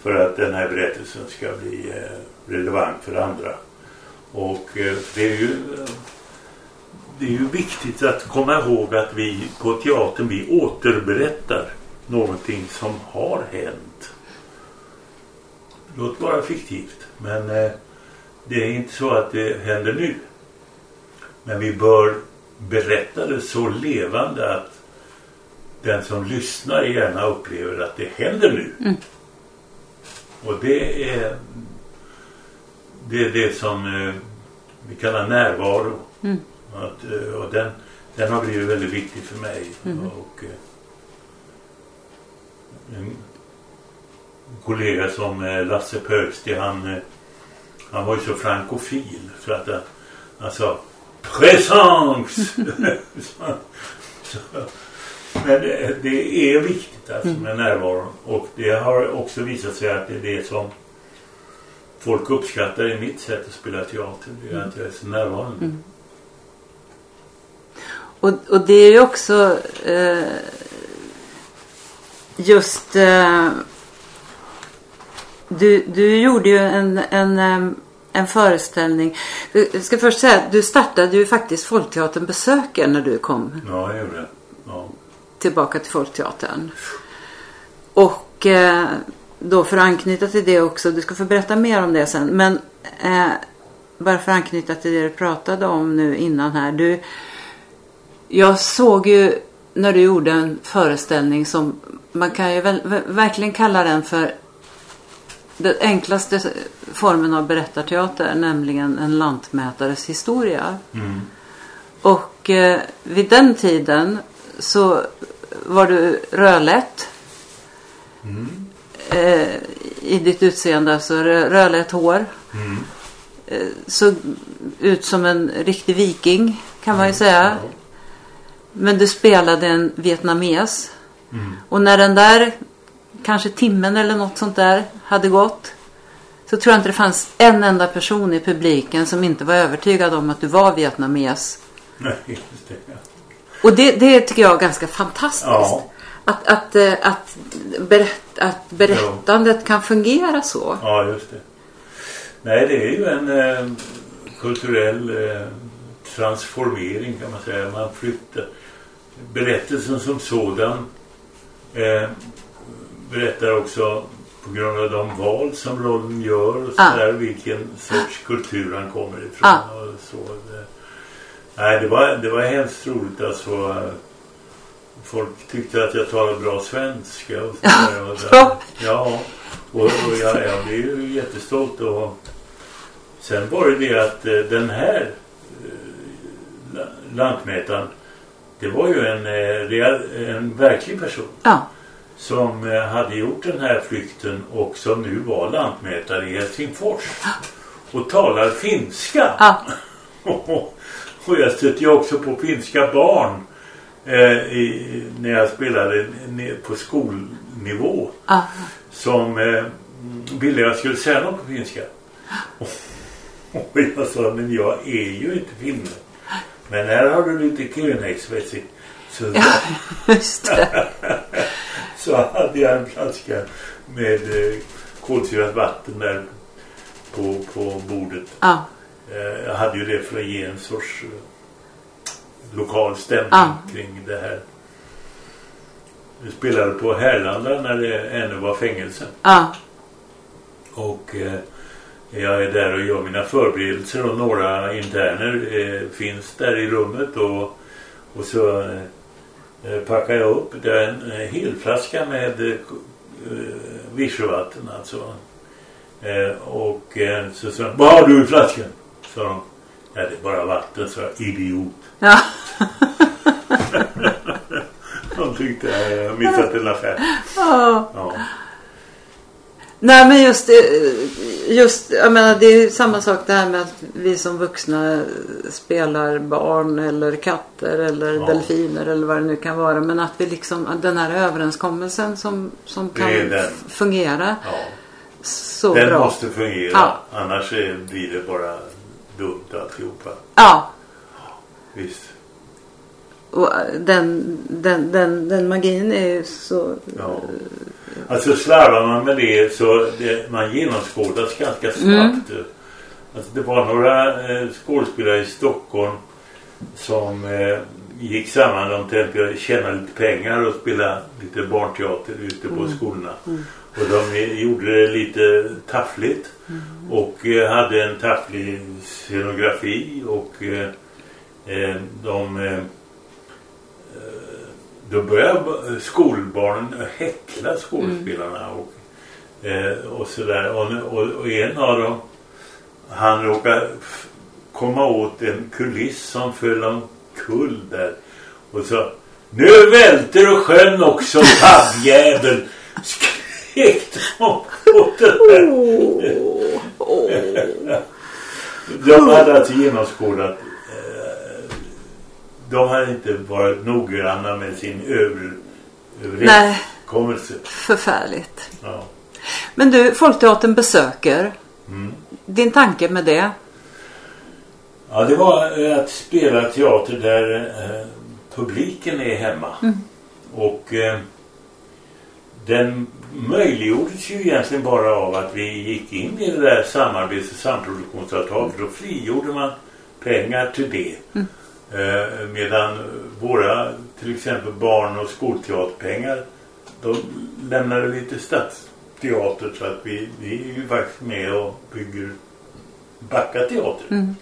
för att den här berättelsen ska bli eh, relevant för andra. Och eh, det är ju eh, det är ju viktigt att komma ihåg att vi på teatern vi återberättar någonting som har hänt. Låt vara fiktivt men det är inte så att det händer nu. Men vi bör berätta det så levande att den som lyssnar gärna upplever att det händer nu. Mm. Och det är det är det som eh, vi kallar närvaro. Mm. Att, eh, och den, den har blivit väldigt viktig för mig. Mm. Och, eh, en kollega som Lasse Pöksti han, han var ju så frankofil så att han, han sa så, men det, det är viktigt alltså med närvaron och det har också visat sig att det är det som folk uppskattar i mitt sätt att spela teater. Det är att jag är så närvarande. Mm. Och, och det är ju också eh, just eh, du, du gjorde ju en, en, em, en föreställning. Jag ska först säga du startade ju faktiskt Folkteatern besöker när du kom Ja, jag gjorde det. Tillbaka till Folkteatern. Och eh, då för att anknyta till det också, du ska få berätta mer om det sen. Men eh, bara för att anknyta till det du pratade om nu innan här. Du, jag såg ju när du gjorde en föreställning som man kan ju väl, ver- verkligen kalla den för den enklaste formen av berättarteater, nämligen en lantmätares historia. Mm. Och eh, vid den tiden så var du rödlätt Mm. eh, i ditt utseende, alltså rö- rödlätt hår. Mm. Eh, såg ut som en riktig viking kan man ju säga. Ja. Men du spelade en vietnames. Mm. Och när den där kanske timmen eller något sånt där hade gått. Så tror jag inte det fanns en enda person i publiken som inte var övertygad om att du var vietnames. Nej, just det. Ja. Och det, det tycker jag är ganska fantastiskt. Ja. Att, att, eh, att, berätt, att berättandet kan fungera så. Ja, just det. Nej, det är ju en eh, kulturell eh, transformering kan man säga. Man flyttar berättelsen som sådan eh, berättar också på grund av de val som rollen gör och Ja. sådär vilken sorts kultur han kommer ifrån. Ja. Och så. Det, nej, det var, det var hemskt roligt alltså. Folk tyckte att jag talade bra svenska och sådär. Och där. Ja. Och, och jag, jag blev ju jättestolt. Och sen var det det att eh, den här eh, la- lantmätaren, det var ju en, eh, en verklig person Ja, som hade gjort den här flykten och som nu var lantmätare i Helsingfors och talar finska. ja, och jag stötte ju också på finska barn eh, i, när jag spelade på skolnivå ja. som eh, ville jag skulle säga något på finska. Och, Och jag sa, men jag är ju inte filmare. Men här har du lite Kleenex-vätsk. Så, Ja, just det. så hade jag en flaska med eh, kolsyrat vatten där på, på bordet. Ja, Eh, jag hade ju det för att ge en sorts eh, lokal stämning Ja. kring det här. Vi spelade på Härlanda när det ännu var fängelse. ja, Och eh, jag är där och gör mina förberedelser och några interner eh, finns där i rummet och, och så eh, packar jag upp det är en eh, helflaska med eh, vichyvatten alltså. Eh, och eh, så sa de, vad har du i flaskan? Sa de, ja det är bara vatten, så jag, idiot. ja. De tyckte jag missat en affär. ja. Ja. Nej men just, det- just jag menar det är samma sak det här med att vi som vuxna spelar barn eller katter eller Ja. delfiner eller vad det nu kan vara. Men att vi liksom, att den här överenskommelsen som, som kan fungera ja. så Den bra. måste fungera. Ja. Annars blir det bara dumt alltihopa. Ja, Visst. och den, den, den, den magin är ju så... Ja. Alltså slarvar man med det så det, man genomskådas ganska snabbt. Alltså det var några eh, skådespelare i Stockholm som eh, gick samman. De tänkte tjäna lite pengar och spela lite barnteater ute på skolorna. Och de eh, gjorde det lite taffligt. Och eh, hade en tafflig scenografi och eh, eh, de eh, då började skolbarnen häckla skådespelarna och, eh, och sådär. Och, och, och en av dem, han råkade komma åt en kuliss som föll omkull där. Och så, nu välter och sjön också, tabbjävel! Skrek de åt åh. De hade alltså genomskådat de hade inte varit noggranna med sin över, Nej. överenskommelse. Förfärligt. Ja. Men du, Folkteatern besöker. Mm. Din tanke med det? ja, det var eh, att spela teater där eh, publiken är hemma. Och eh, den möjliggjordes ju egentligen bara av att vi gick in i det där samarbets och samproduktionsavtalet. Då frigjorde man pengar till det. Eh, medan våra till exempel barn- och skolteaterpengar de lämnade vi till Stadsteater så att vi, vi är ju faktiskt med och bygger Backa teater.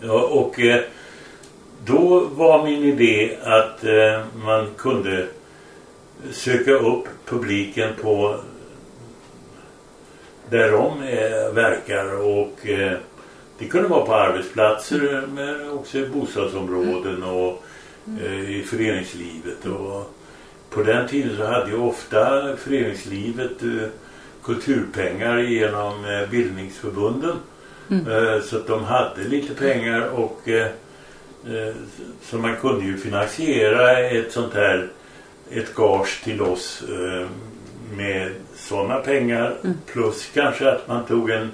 Ja, och eh, då var min idé att eh, man kunde söka upp publiken på där de eh, verkar och eh, det kunde vara på arbetsplatser men också i bostadsområden och eh, i föreningslivet. Och på den tiden så hade ju ofta föreningslivet eh, kulturpengar genom eh, bildningsförbunden. Eh, så att de hade lite pengar och eh, eh, så man kunde ju finansiera ett sånt här ett gage till oss eh, med sådana pengar plus kanske att man tog en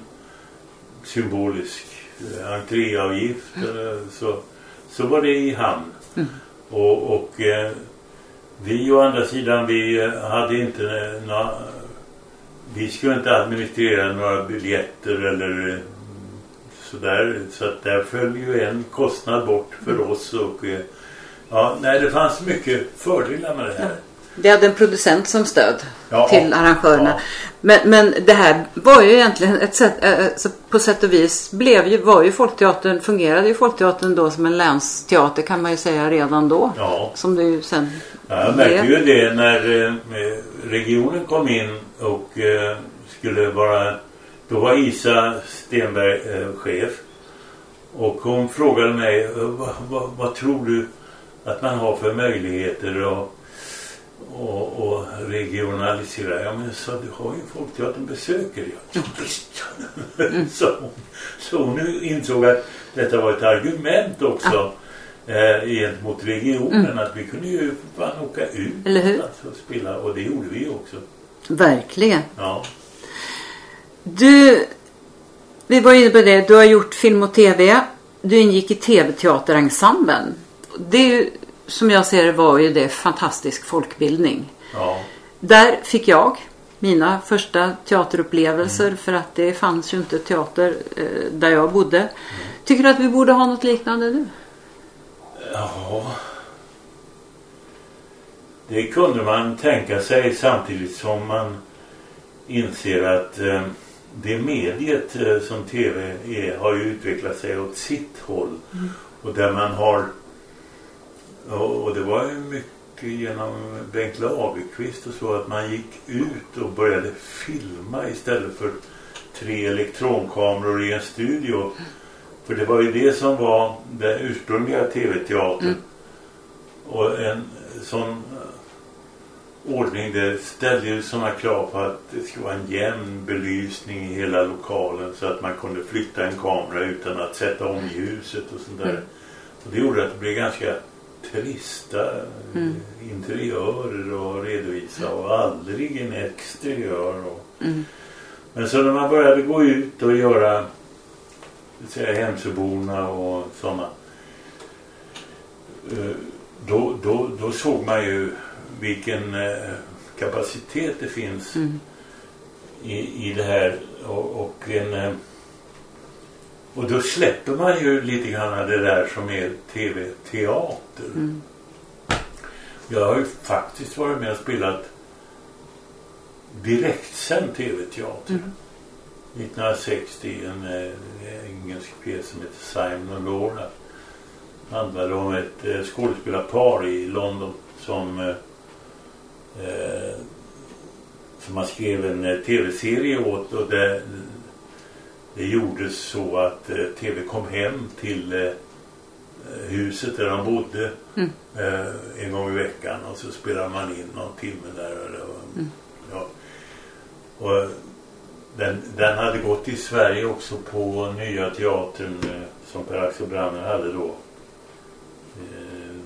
symbolisk eh, entréavgift eh, så, så var det i hamn. Och, och eh, vi å andra sidan vi hade inte några vi skulle inte administrera några biljetter eller sådär. Så att där föll ju en kostnad bort för oss och eh, ja, nej det fanns mycket fördelar med det här. Vi hade en producent som stöd Ja. till arrangörerna. Ja. Men, men det här var ju egentligen ett sätt, äh, så på sätt och vis blev ju, var ju Folkteatern, fungerade ju Folkteatern då som en länsteater kan man ju säga redan då. Ja. Som det ju sen Ja, jag märkte ju det när eh, regionen kom in och skulle vara... Då var Isa Stenberg chef. Och hon frågade mig, vad, vad, vad tror du att man har för möjligheter att och, och regionalisera. Ja men jag sa, du har ju Folkteatern besöker. Ja, visst. så, hon, så hon insåg att detta var ett argument också eh, gentemot regionen. Att vi kunde ju fan åka ut Eller hur? Alltså, och spela. Och det gjorde vi också. Verkligen. Ja. Du, vi var inne på det. Du har gjort film och tv. Du ingick i tv-teaterensemblen. Det är ju, som jag ser det var ju det fantastisk folkbildning. Ja. Där fick jag mina första teaterupplevelser för att det fanns ju inte teater eh, där jag bodde. Tycker du att vi borde ha något liknande nu? Ja. Det kunde man tänka sig samtidigt som man inser att eh, det mediet eh, som tv är har ju utvecklat sig åt sitt håll. Och där man har och, och det var ju mycket genom Bengt Lagerqvist och så att man gick ut och började filma istället för tre elektronkameror i en studio. För det var ju det som var den ursprungliga tv-teatern. Och en sån eh, ordning det ställde ju sådana krav på att det skulle vara en jämn belysning i hela lokalen så att man kunde flytta en kamera utan att sätta om ljuset och sånt där. Mm. Och det gjorde att det blev ganska trista Mm. interiörer och redovisa och aldrig en exteriör. Och... Mm. Men så när man började gå ut och göra säga, Hemsöborna och sådana eh, då, då, då såg man ju vilken eh, kapacitet det finns Mm. i, i det här och, och en eh, och då släpper man ju lite grann det där som är tv-teater. Mm. Jag har ju faktiskt varit med och spelat direktsänd tv-teater. Mm. 1960 en eh, engelsk pjäs som heter Simon och Laura. Handlade om ett eh, skådespelarpar i London som eh, eh, som man skrev en eh, tv-serie åt och det, det gjordes så att eh, tv kom hem till eh, huset där de bodde Mm. eh, en gång i veckan och så spelade man in någon timme där. Och Mm. ja. och den, den hade gått i Sverige också på Nya Teatern eh, som Per-Axel Branner hade då. Eh,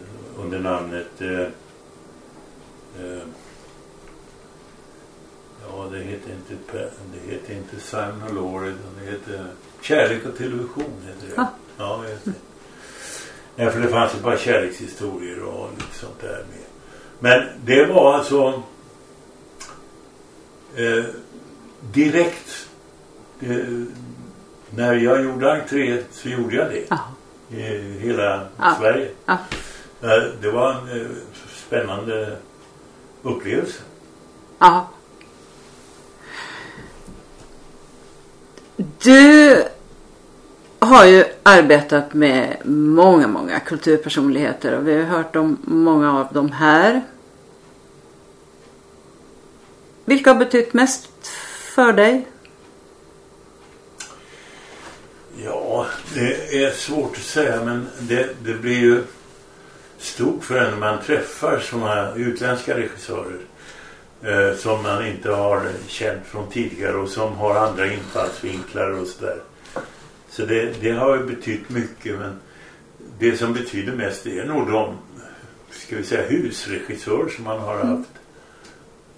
under namnet eh, eh, Ja, det heter inte, det heter inte Simon och utan det heter Kärlek och television. Heter det. Ah. Ja, just det. Nej, för det fanns ju bara kärlekshistorier och lite sånt där med. Men det var alltså eh, direkt eh, när jag gjorde entré så gjorde jag det. Ja. I hela Ja. Sverige. Eh, Det var en eh, spännande upplevelse. Ja. Du har ju arbetat med många, många kulturpersonligheter och vi har hört om många av dem här. Vilka har betytt mest för dig? Ja, det är svårt att säga men det, det blir ju stort för en när man träffar sådana utländska regissörer eh, som man inte har känt från tidigare och som har andra infallsvinklar och sådär. Så det, det har ju betytt mycket men det som betyder mest är nog de, ska vi säga husregissörer som man har haft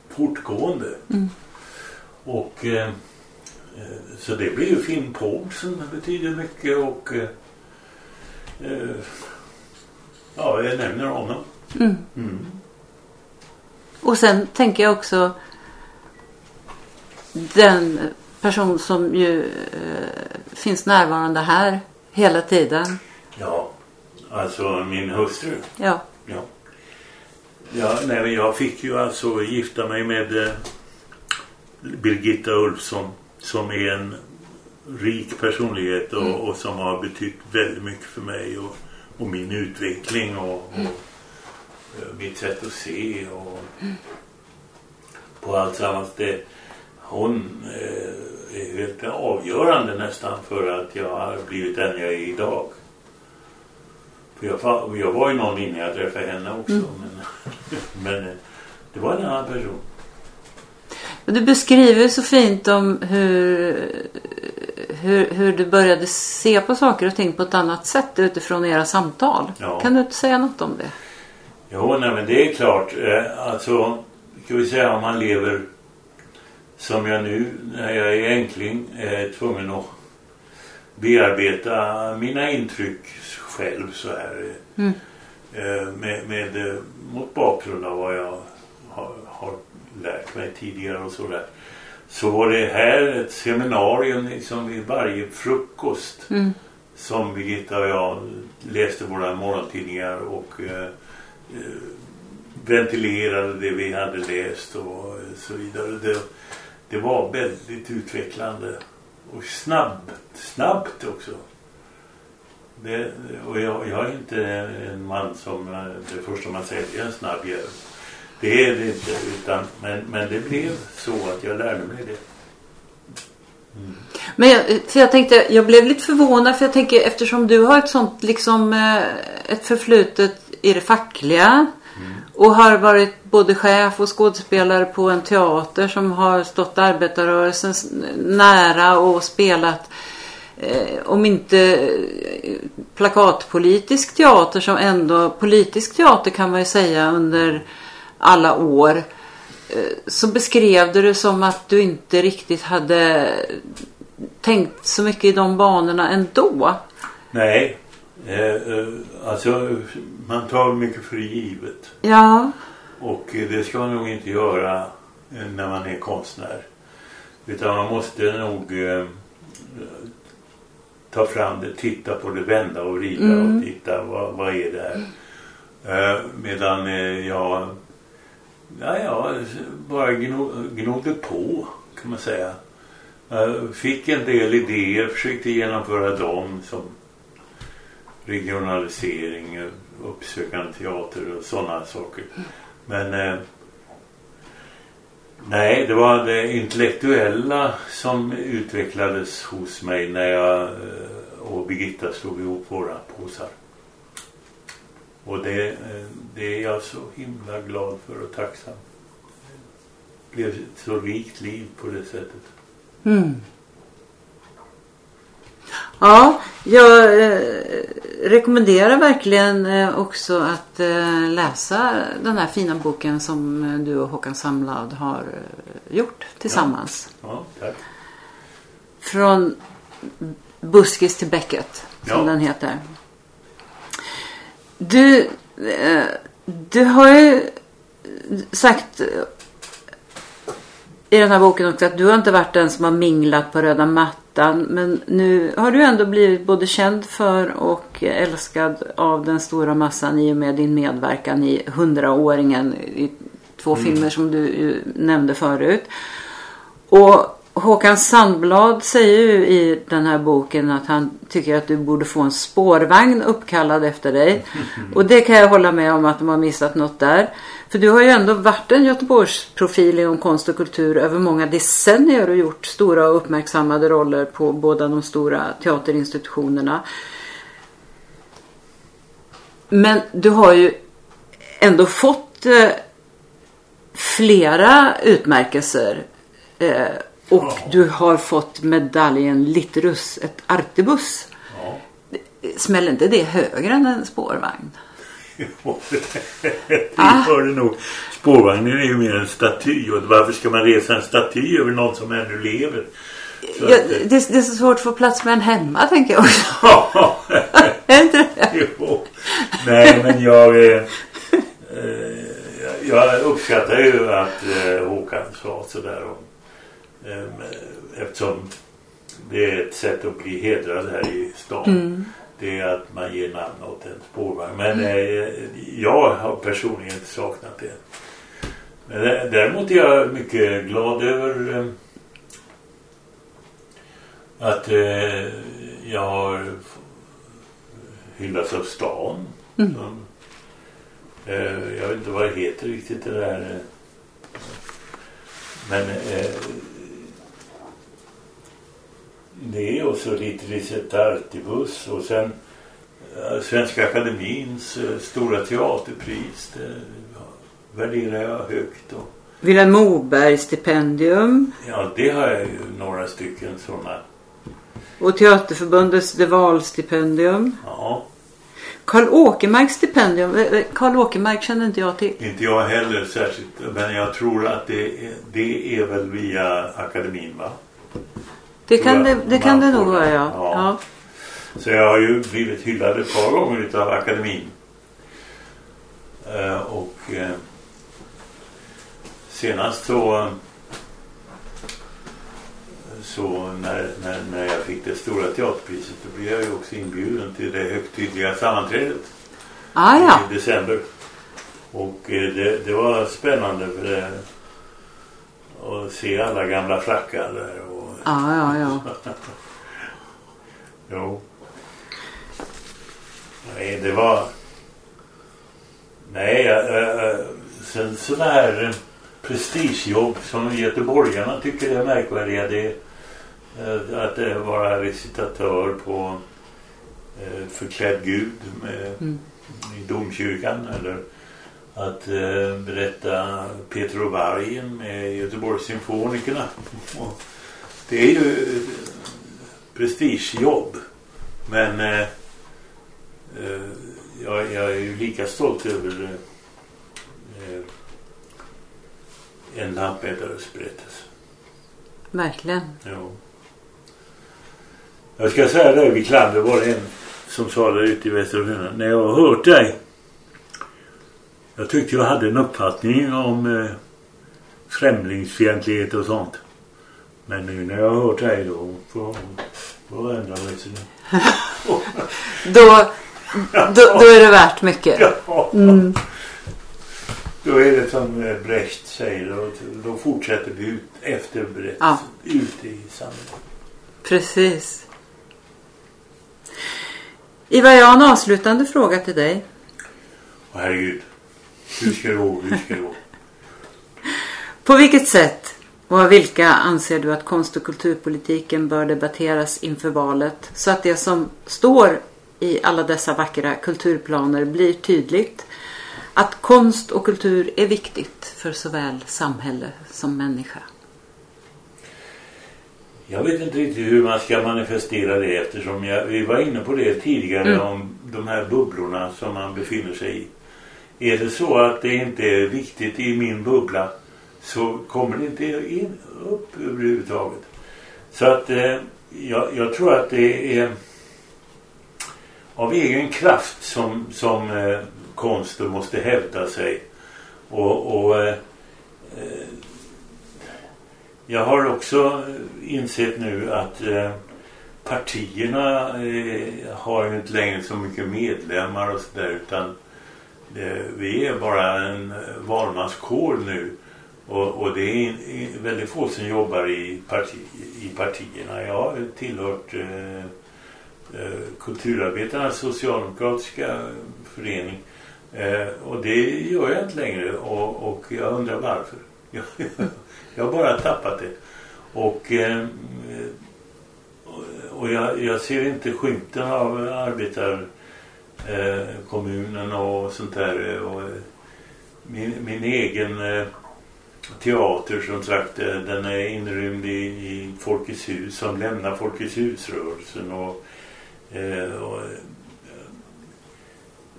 fortgående. Mm. Och eh, Eh, Så det blir ju Finn Paulsen betyder mycket och eh, eh, ja, jag nämner honom. Mm. Och sen tänker jag också den person som ju eh, finns närvarande här hela tiden. Ja, alltså min hustru. Ja. Ja. Ja, nej, jag fick ju alltså gifta mig med eh, Birgitta Ulfsson som är en rik personlighet och, Mm. och som har betytt väldigt mycket för mig och, och min utveckling och, och Mm. Eh, mitt sätt att se och på allt sammans. Det, hon eh, är helt avgörande nästan för att jag har blivit den jag är idag. För jag, jag var ju någon innan jag träffade henne också. Mm. Men, men eh, det var en annan person. Du beskriver så fint om hur, hur, hur du började se på saker och ting på ett annat sätt utifrån era samtal. Ja. Kan du inte säga något om det? Jo, nej men det är klart. Eh, alltså, ska vi säga om man lever som jag nu när jag är enkling är tvungen att bearbeta mina intryck själv så här. Mm. Eh, med, med, eh, mot bakgrund av vad jag har, har lärt mig tidigare och sådär. Så var det här ett seminarium liksom vid varje frukost. Mm. Som Birgitta och jag läste våra morgontidningar och eh, eh, Eh, ventilerade det vi hade läst och så vidare. Det, det var väldigt utvecklande och snabbt, snabbt också. Det, och jag, jag, är inte en man som det första man säger är en snabb jävel. Det är det inte. Utan, men, men det blev så att jag lärde mig det. Mm. Men jag, för jag tänkte, jag blev lite förvånad för jag tänker eftersom du har ett sånt liksom eh, ett förflutet i det fackliga mm. och har varit både chef och skådespelare på en teater som har stått arbetarrörelsen nära och spelat eh, om inte eh, plakatpolitisk teater som ändå politisk teater kan man ju säga under alla år eh, så beskrev du det som att du inte riktigt hade tänkt så mycket i de banorna ändå. Nej, eh, eh, alltså man tar mycket för givet. Ja. Och det ska man nog inte göra eh, när man är konstnär. Utan man måste nog eh, ta fram det, titta på det, vända och vrida mm. och titta vad, vad är det här. Eh, medan eh, jag ja, ja, bara gnodde på kan man säga. Fick en del idéer, försökte genomföra dem som regionalisering, uppsökande teater och sådana saker. Men eh, nej, det var det intellektuella som utvecklades hos mig när jag eh, och Birgitta slog ihop våra påsar. Och det, eh, det är jag så himla glad för och tacksam. Det blev ett så rikt liv på det sättet. Mm. Ja, jag eh, rekommenderar verkligen eh, också att eh, läsa den här fina boken som eh, du och Håkan Samlad har eh, gjort tillsammans. Ja, ja. Från Buskis till Becket som ja. den heter. Du, eh, du har ju sagt i den här boken också att du har inte varit den som har minglat på röda mattan. Men nu har du ändå blivit både känd för och älskad av den stora massan i och med din medverkan i Hundraåringen i två mm. filmer som du nämnde förut. Och Håkan Sandblad säger ju i den här boken att han tycker att du borde få en spårvagn uppkallad efter dig. Och det kan jag hålla med om att de har missat något där. För du har ju ändå varit en Göteborgsprofil inom konst och kultur över många decennier och gjort stora och uppmärksammade roller på båda de stora teaterinstitutionerna. Men du har ju ändå fått eh, flera utmärkelser. Eh, och ja. du har fått medaljen Litterus, ett Artebus. Ja. Smäller inte det högre än en spårvagn? Jo, det ah. det nog. Spårvagnen är ju mer en staty. Och varför ska man resa en staty över någon som ännu lever? Ja, det, det, är så svårt att få plats med en hemma, tänker jag också. Ja. inte? Jo. Nej, men jag... Eh, eh, jag uppskattar ju att eh, Håkan sa sådär om eftersom det är ett sätt att bli hedrad här i stan. Mm. Det är att man ger namn åt en spårvagn. Men mm. eh, jag har personligen inte saknat det. Men däremot är jag mycket glad över eh, att eh, jag har hyllats av stan. Mm. Som, eh, jag vet inte vad det heter riktigt det där. Eh, men eh, det och så lite Lisette Artibus och sen äh, Svenska Akademins äh, stora teaterpris. Det värderar jag högt. Och, Vilhelm Moberg stipendium. Ja, det har jag ju några stycken sådana. Och Teaterförbundets De stipendium. Ja. Karl Åkermarks stipendium. Karl Åkermark känner inte jag till. Inte jag heller särskilt. Men jag tror att det, det är väl via akademin va? Det kan det, det, kan det nog vara det. ja. ja. Så jag har ju blivit hyllad ett par gånger utav akademin. Eh, och eh, senast så så när, när, när jag fick det stora teaterpriset då blev jag ju också inbjuden till det högtidliga sammanträdet Ah, ja. i december. Och eh, det, det var spännande för det, att se alla gamla frackar där. Ja, ja, ja. Jo. Nej, det var... Nej, äh, sen sådana här eh, prestigejobb som göteborgarna tycker är märkvärdiga. Det, äh, att äh, vara recitatör på äh, förklädd gud med, Mm. i domkyrkan eller att äh, berätta Petro Vargen med Göteborgs symfonikerna. Det är ju ett prestigejobb. Men eh, eh, jag, jag är ju lika stolt över eh, en lantmätares berättelse. Verkligen. Jo. Jag ska säga det, vid Klander var det en som sa där ute i Västra. När jag har hört dig. Jag tyckte jag hade en uppfattning om eh, främlingsfientlighet och sånt. Men nu när jag har hört dig då mig. Så det- Då, då, då är det värt mycket. Mm. Då är det som eh, Brecht säger. Då, då fortsätter vi ut efter berättelsen. Ja. Ute i samhället. Precis. Ivar, jag har en avslutande fråga till dig. Åh, herregud. Hur ska det gå? Hur ska det gå? På vilket sätt och av vilka anser du att konst och kulturpolitiken bör debatteras inför valet så att det som står i alla dessa vackra kulturplaner blir tydligt att konst och kultur är viktigt för såväl samhälle som människa? Jag vet inte riktigt hur man ska manifestera det eftersom jag, vi var inne på det tidigare Mm. om de här bubblorna som man befinner sig i. Är det så att det inte är viktigt i min bubbla så kommer det inte in, upp överhuvudtaget. Så att eh, jag, jag tror att det är av egen kraft som, som eh, konsten måste hävda sig. Och, och eh, eh jag har också insett nu att eh, partierna eh, har ju inte längre så mycket medlemmar och sådär utan eh, vi är bara en valmanskår nu. Och, och det är väldigt få som jobbar i, parti, i partierna. Jag har tillhört eh, eh, Kulturarbetarnas socialdemokratiska förening. Eh, och det gör jag inte längre och, och jag undrar varför. Jag, jag har bara tappat det. Och, eh, och jag, jag ser inte skymten av arbetarkommunen eh, och sånt där. Och, min, min egen eh, teater som sagt eh, den är inrymd i, i Folkets hus som lämnar Folkets husrörelsen och, eh, och eh,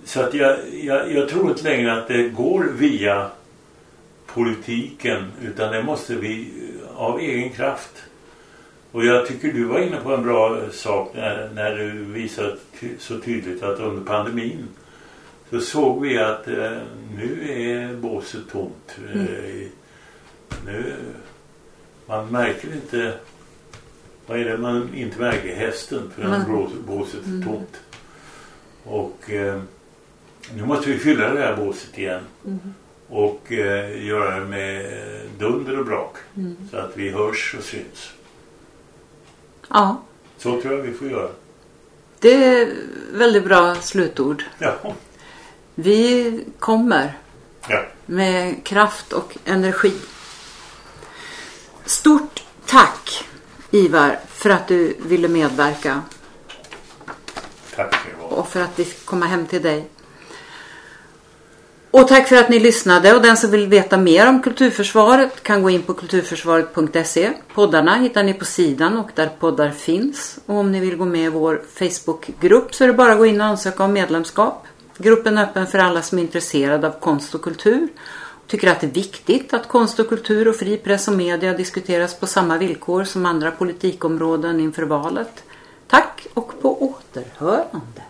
så att jag, jag, jag tror inte längre att det går via politiken utan det måste vi av egen kraft. Och jag tycker du var inne på en bra sak när, när du visade så tydligt att under pandemin så såg vi att eh, nu är båset tomt. Eh, nu, man märker inte vad är det man inte märker? Hästen för mm. båset är tomt. Och eh, nu måste vi fylla det här båset igen. Och eh, göra det med dunder och brak. Så att vi hörs och syns. Ja, Så tror jag vi får göra. det är väldigt bra slutord. Ja. Vi kommer ja. med kraft och energi. Stort tack Ivar för att du ville medverka Tack ha. och för att vi fick komma hem till dig. Och tack för att ni lyssnade och den som vill veta mer om Kulturförsvaret kan gå in på kulturförsvaret.se. Poddarna hittar ni på sidan och där poddar finns. Och om ni vill gå med i vår Facebookgrupp så är det bara att gå in och ansöka om medlemskap. Gruppen är öppen för alla som är intresserade av konst och kultur tycker att det är viktigt att konst och kultur och fri press och media diskuteras på samma villkor som andra politikområden inför valet. Tack och på återhörande.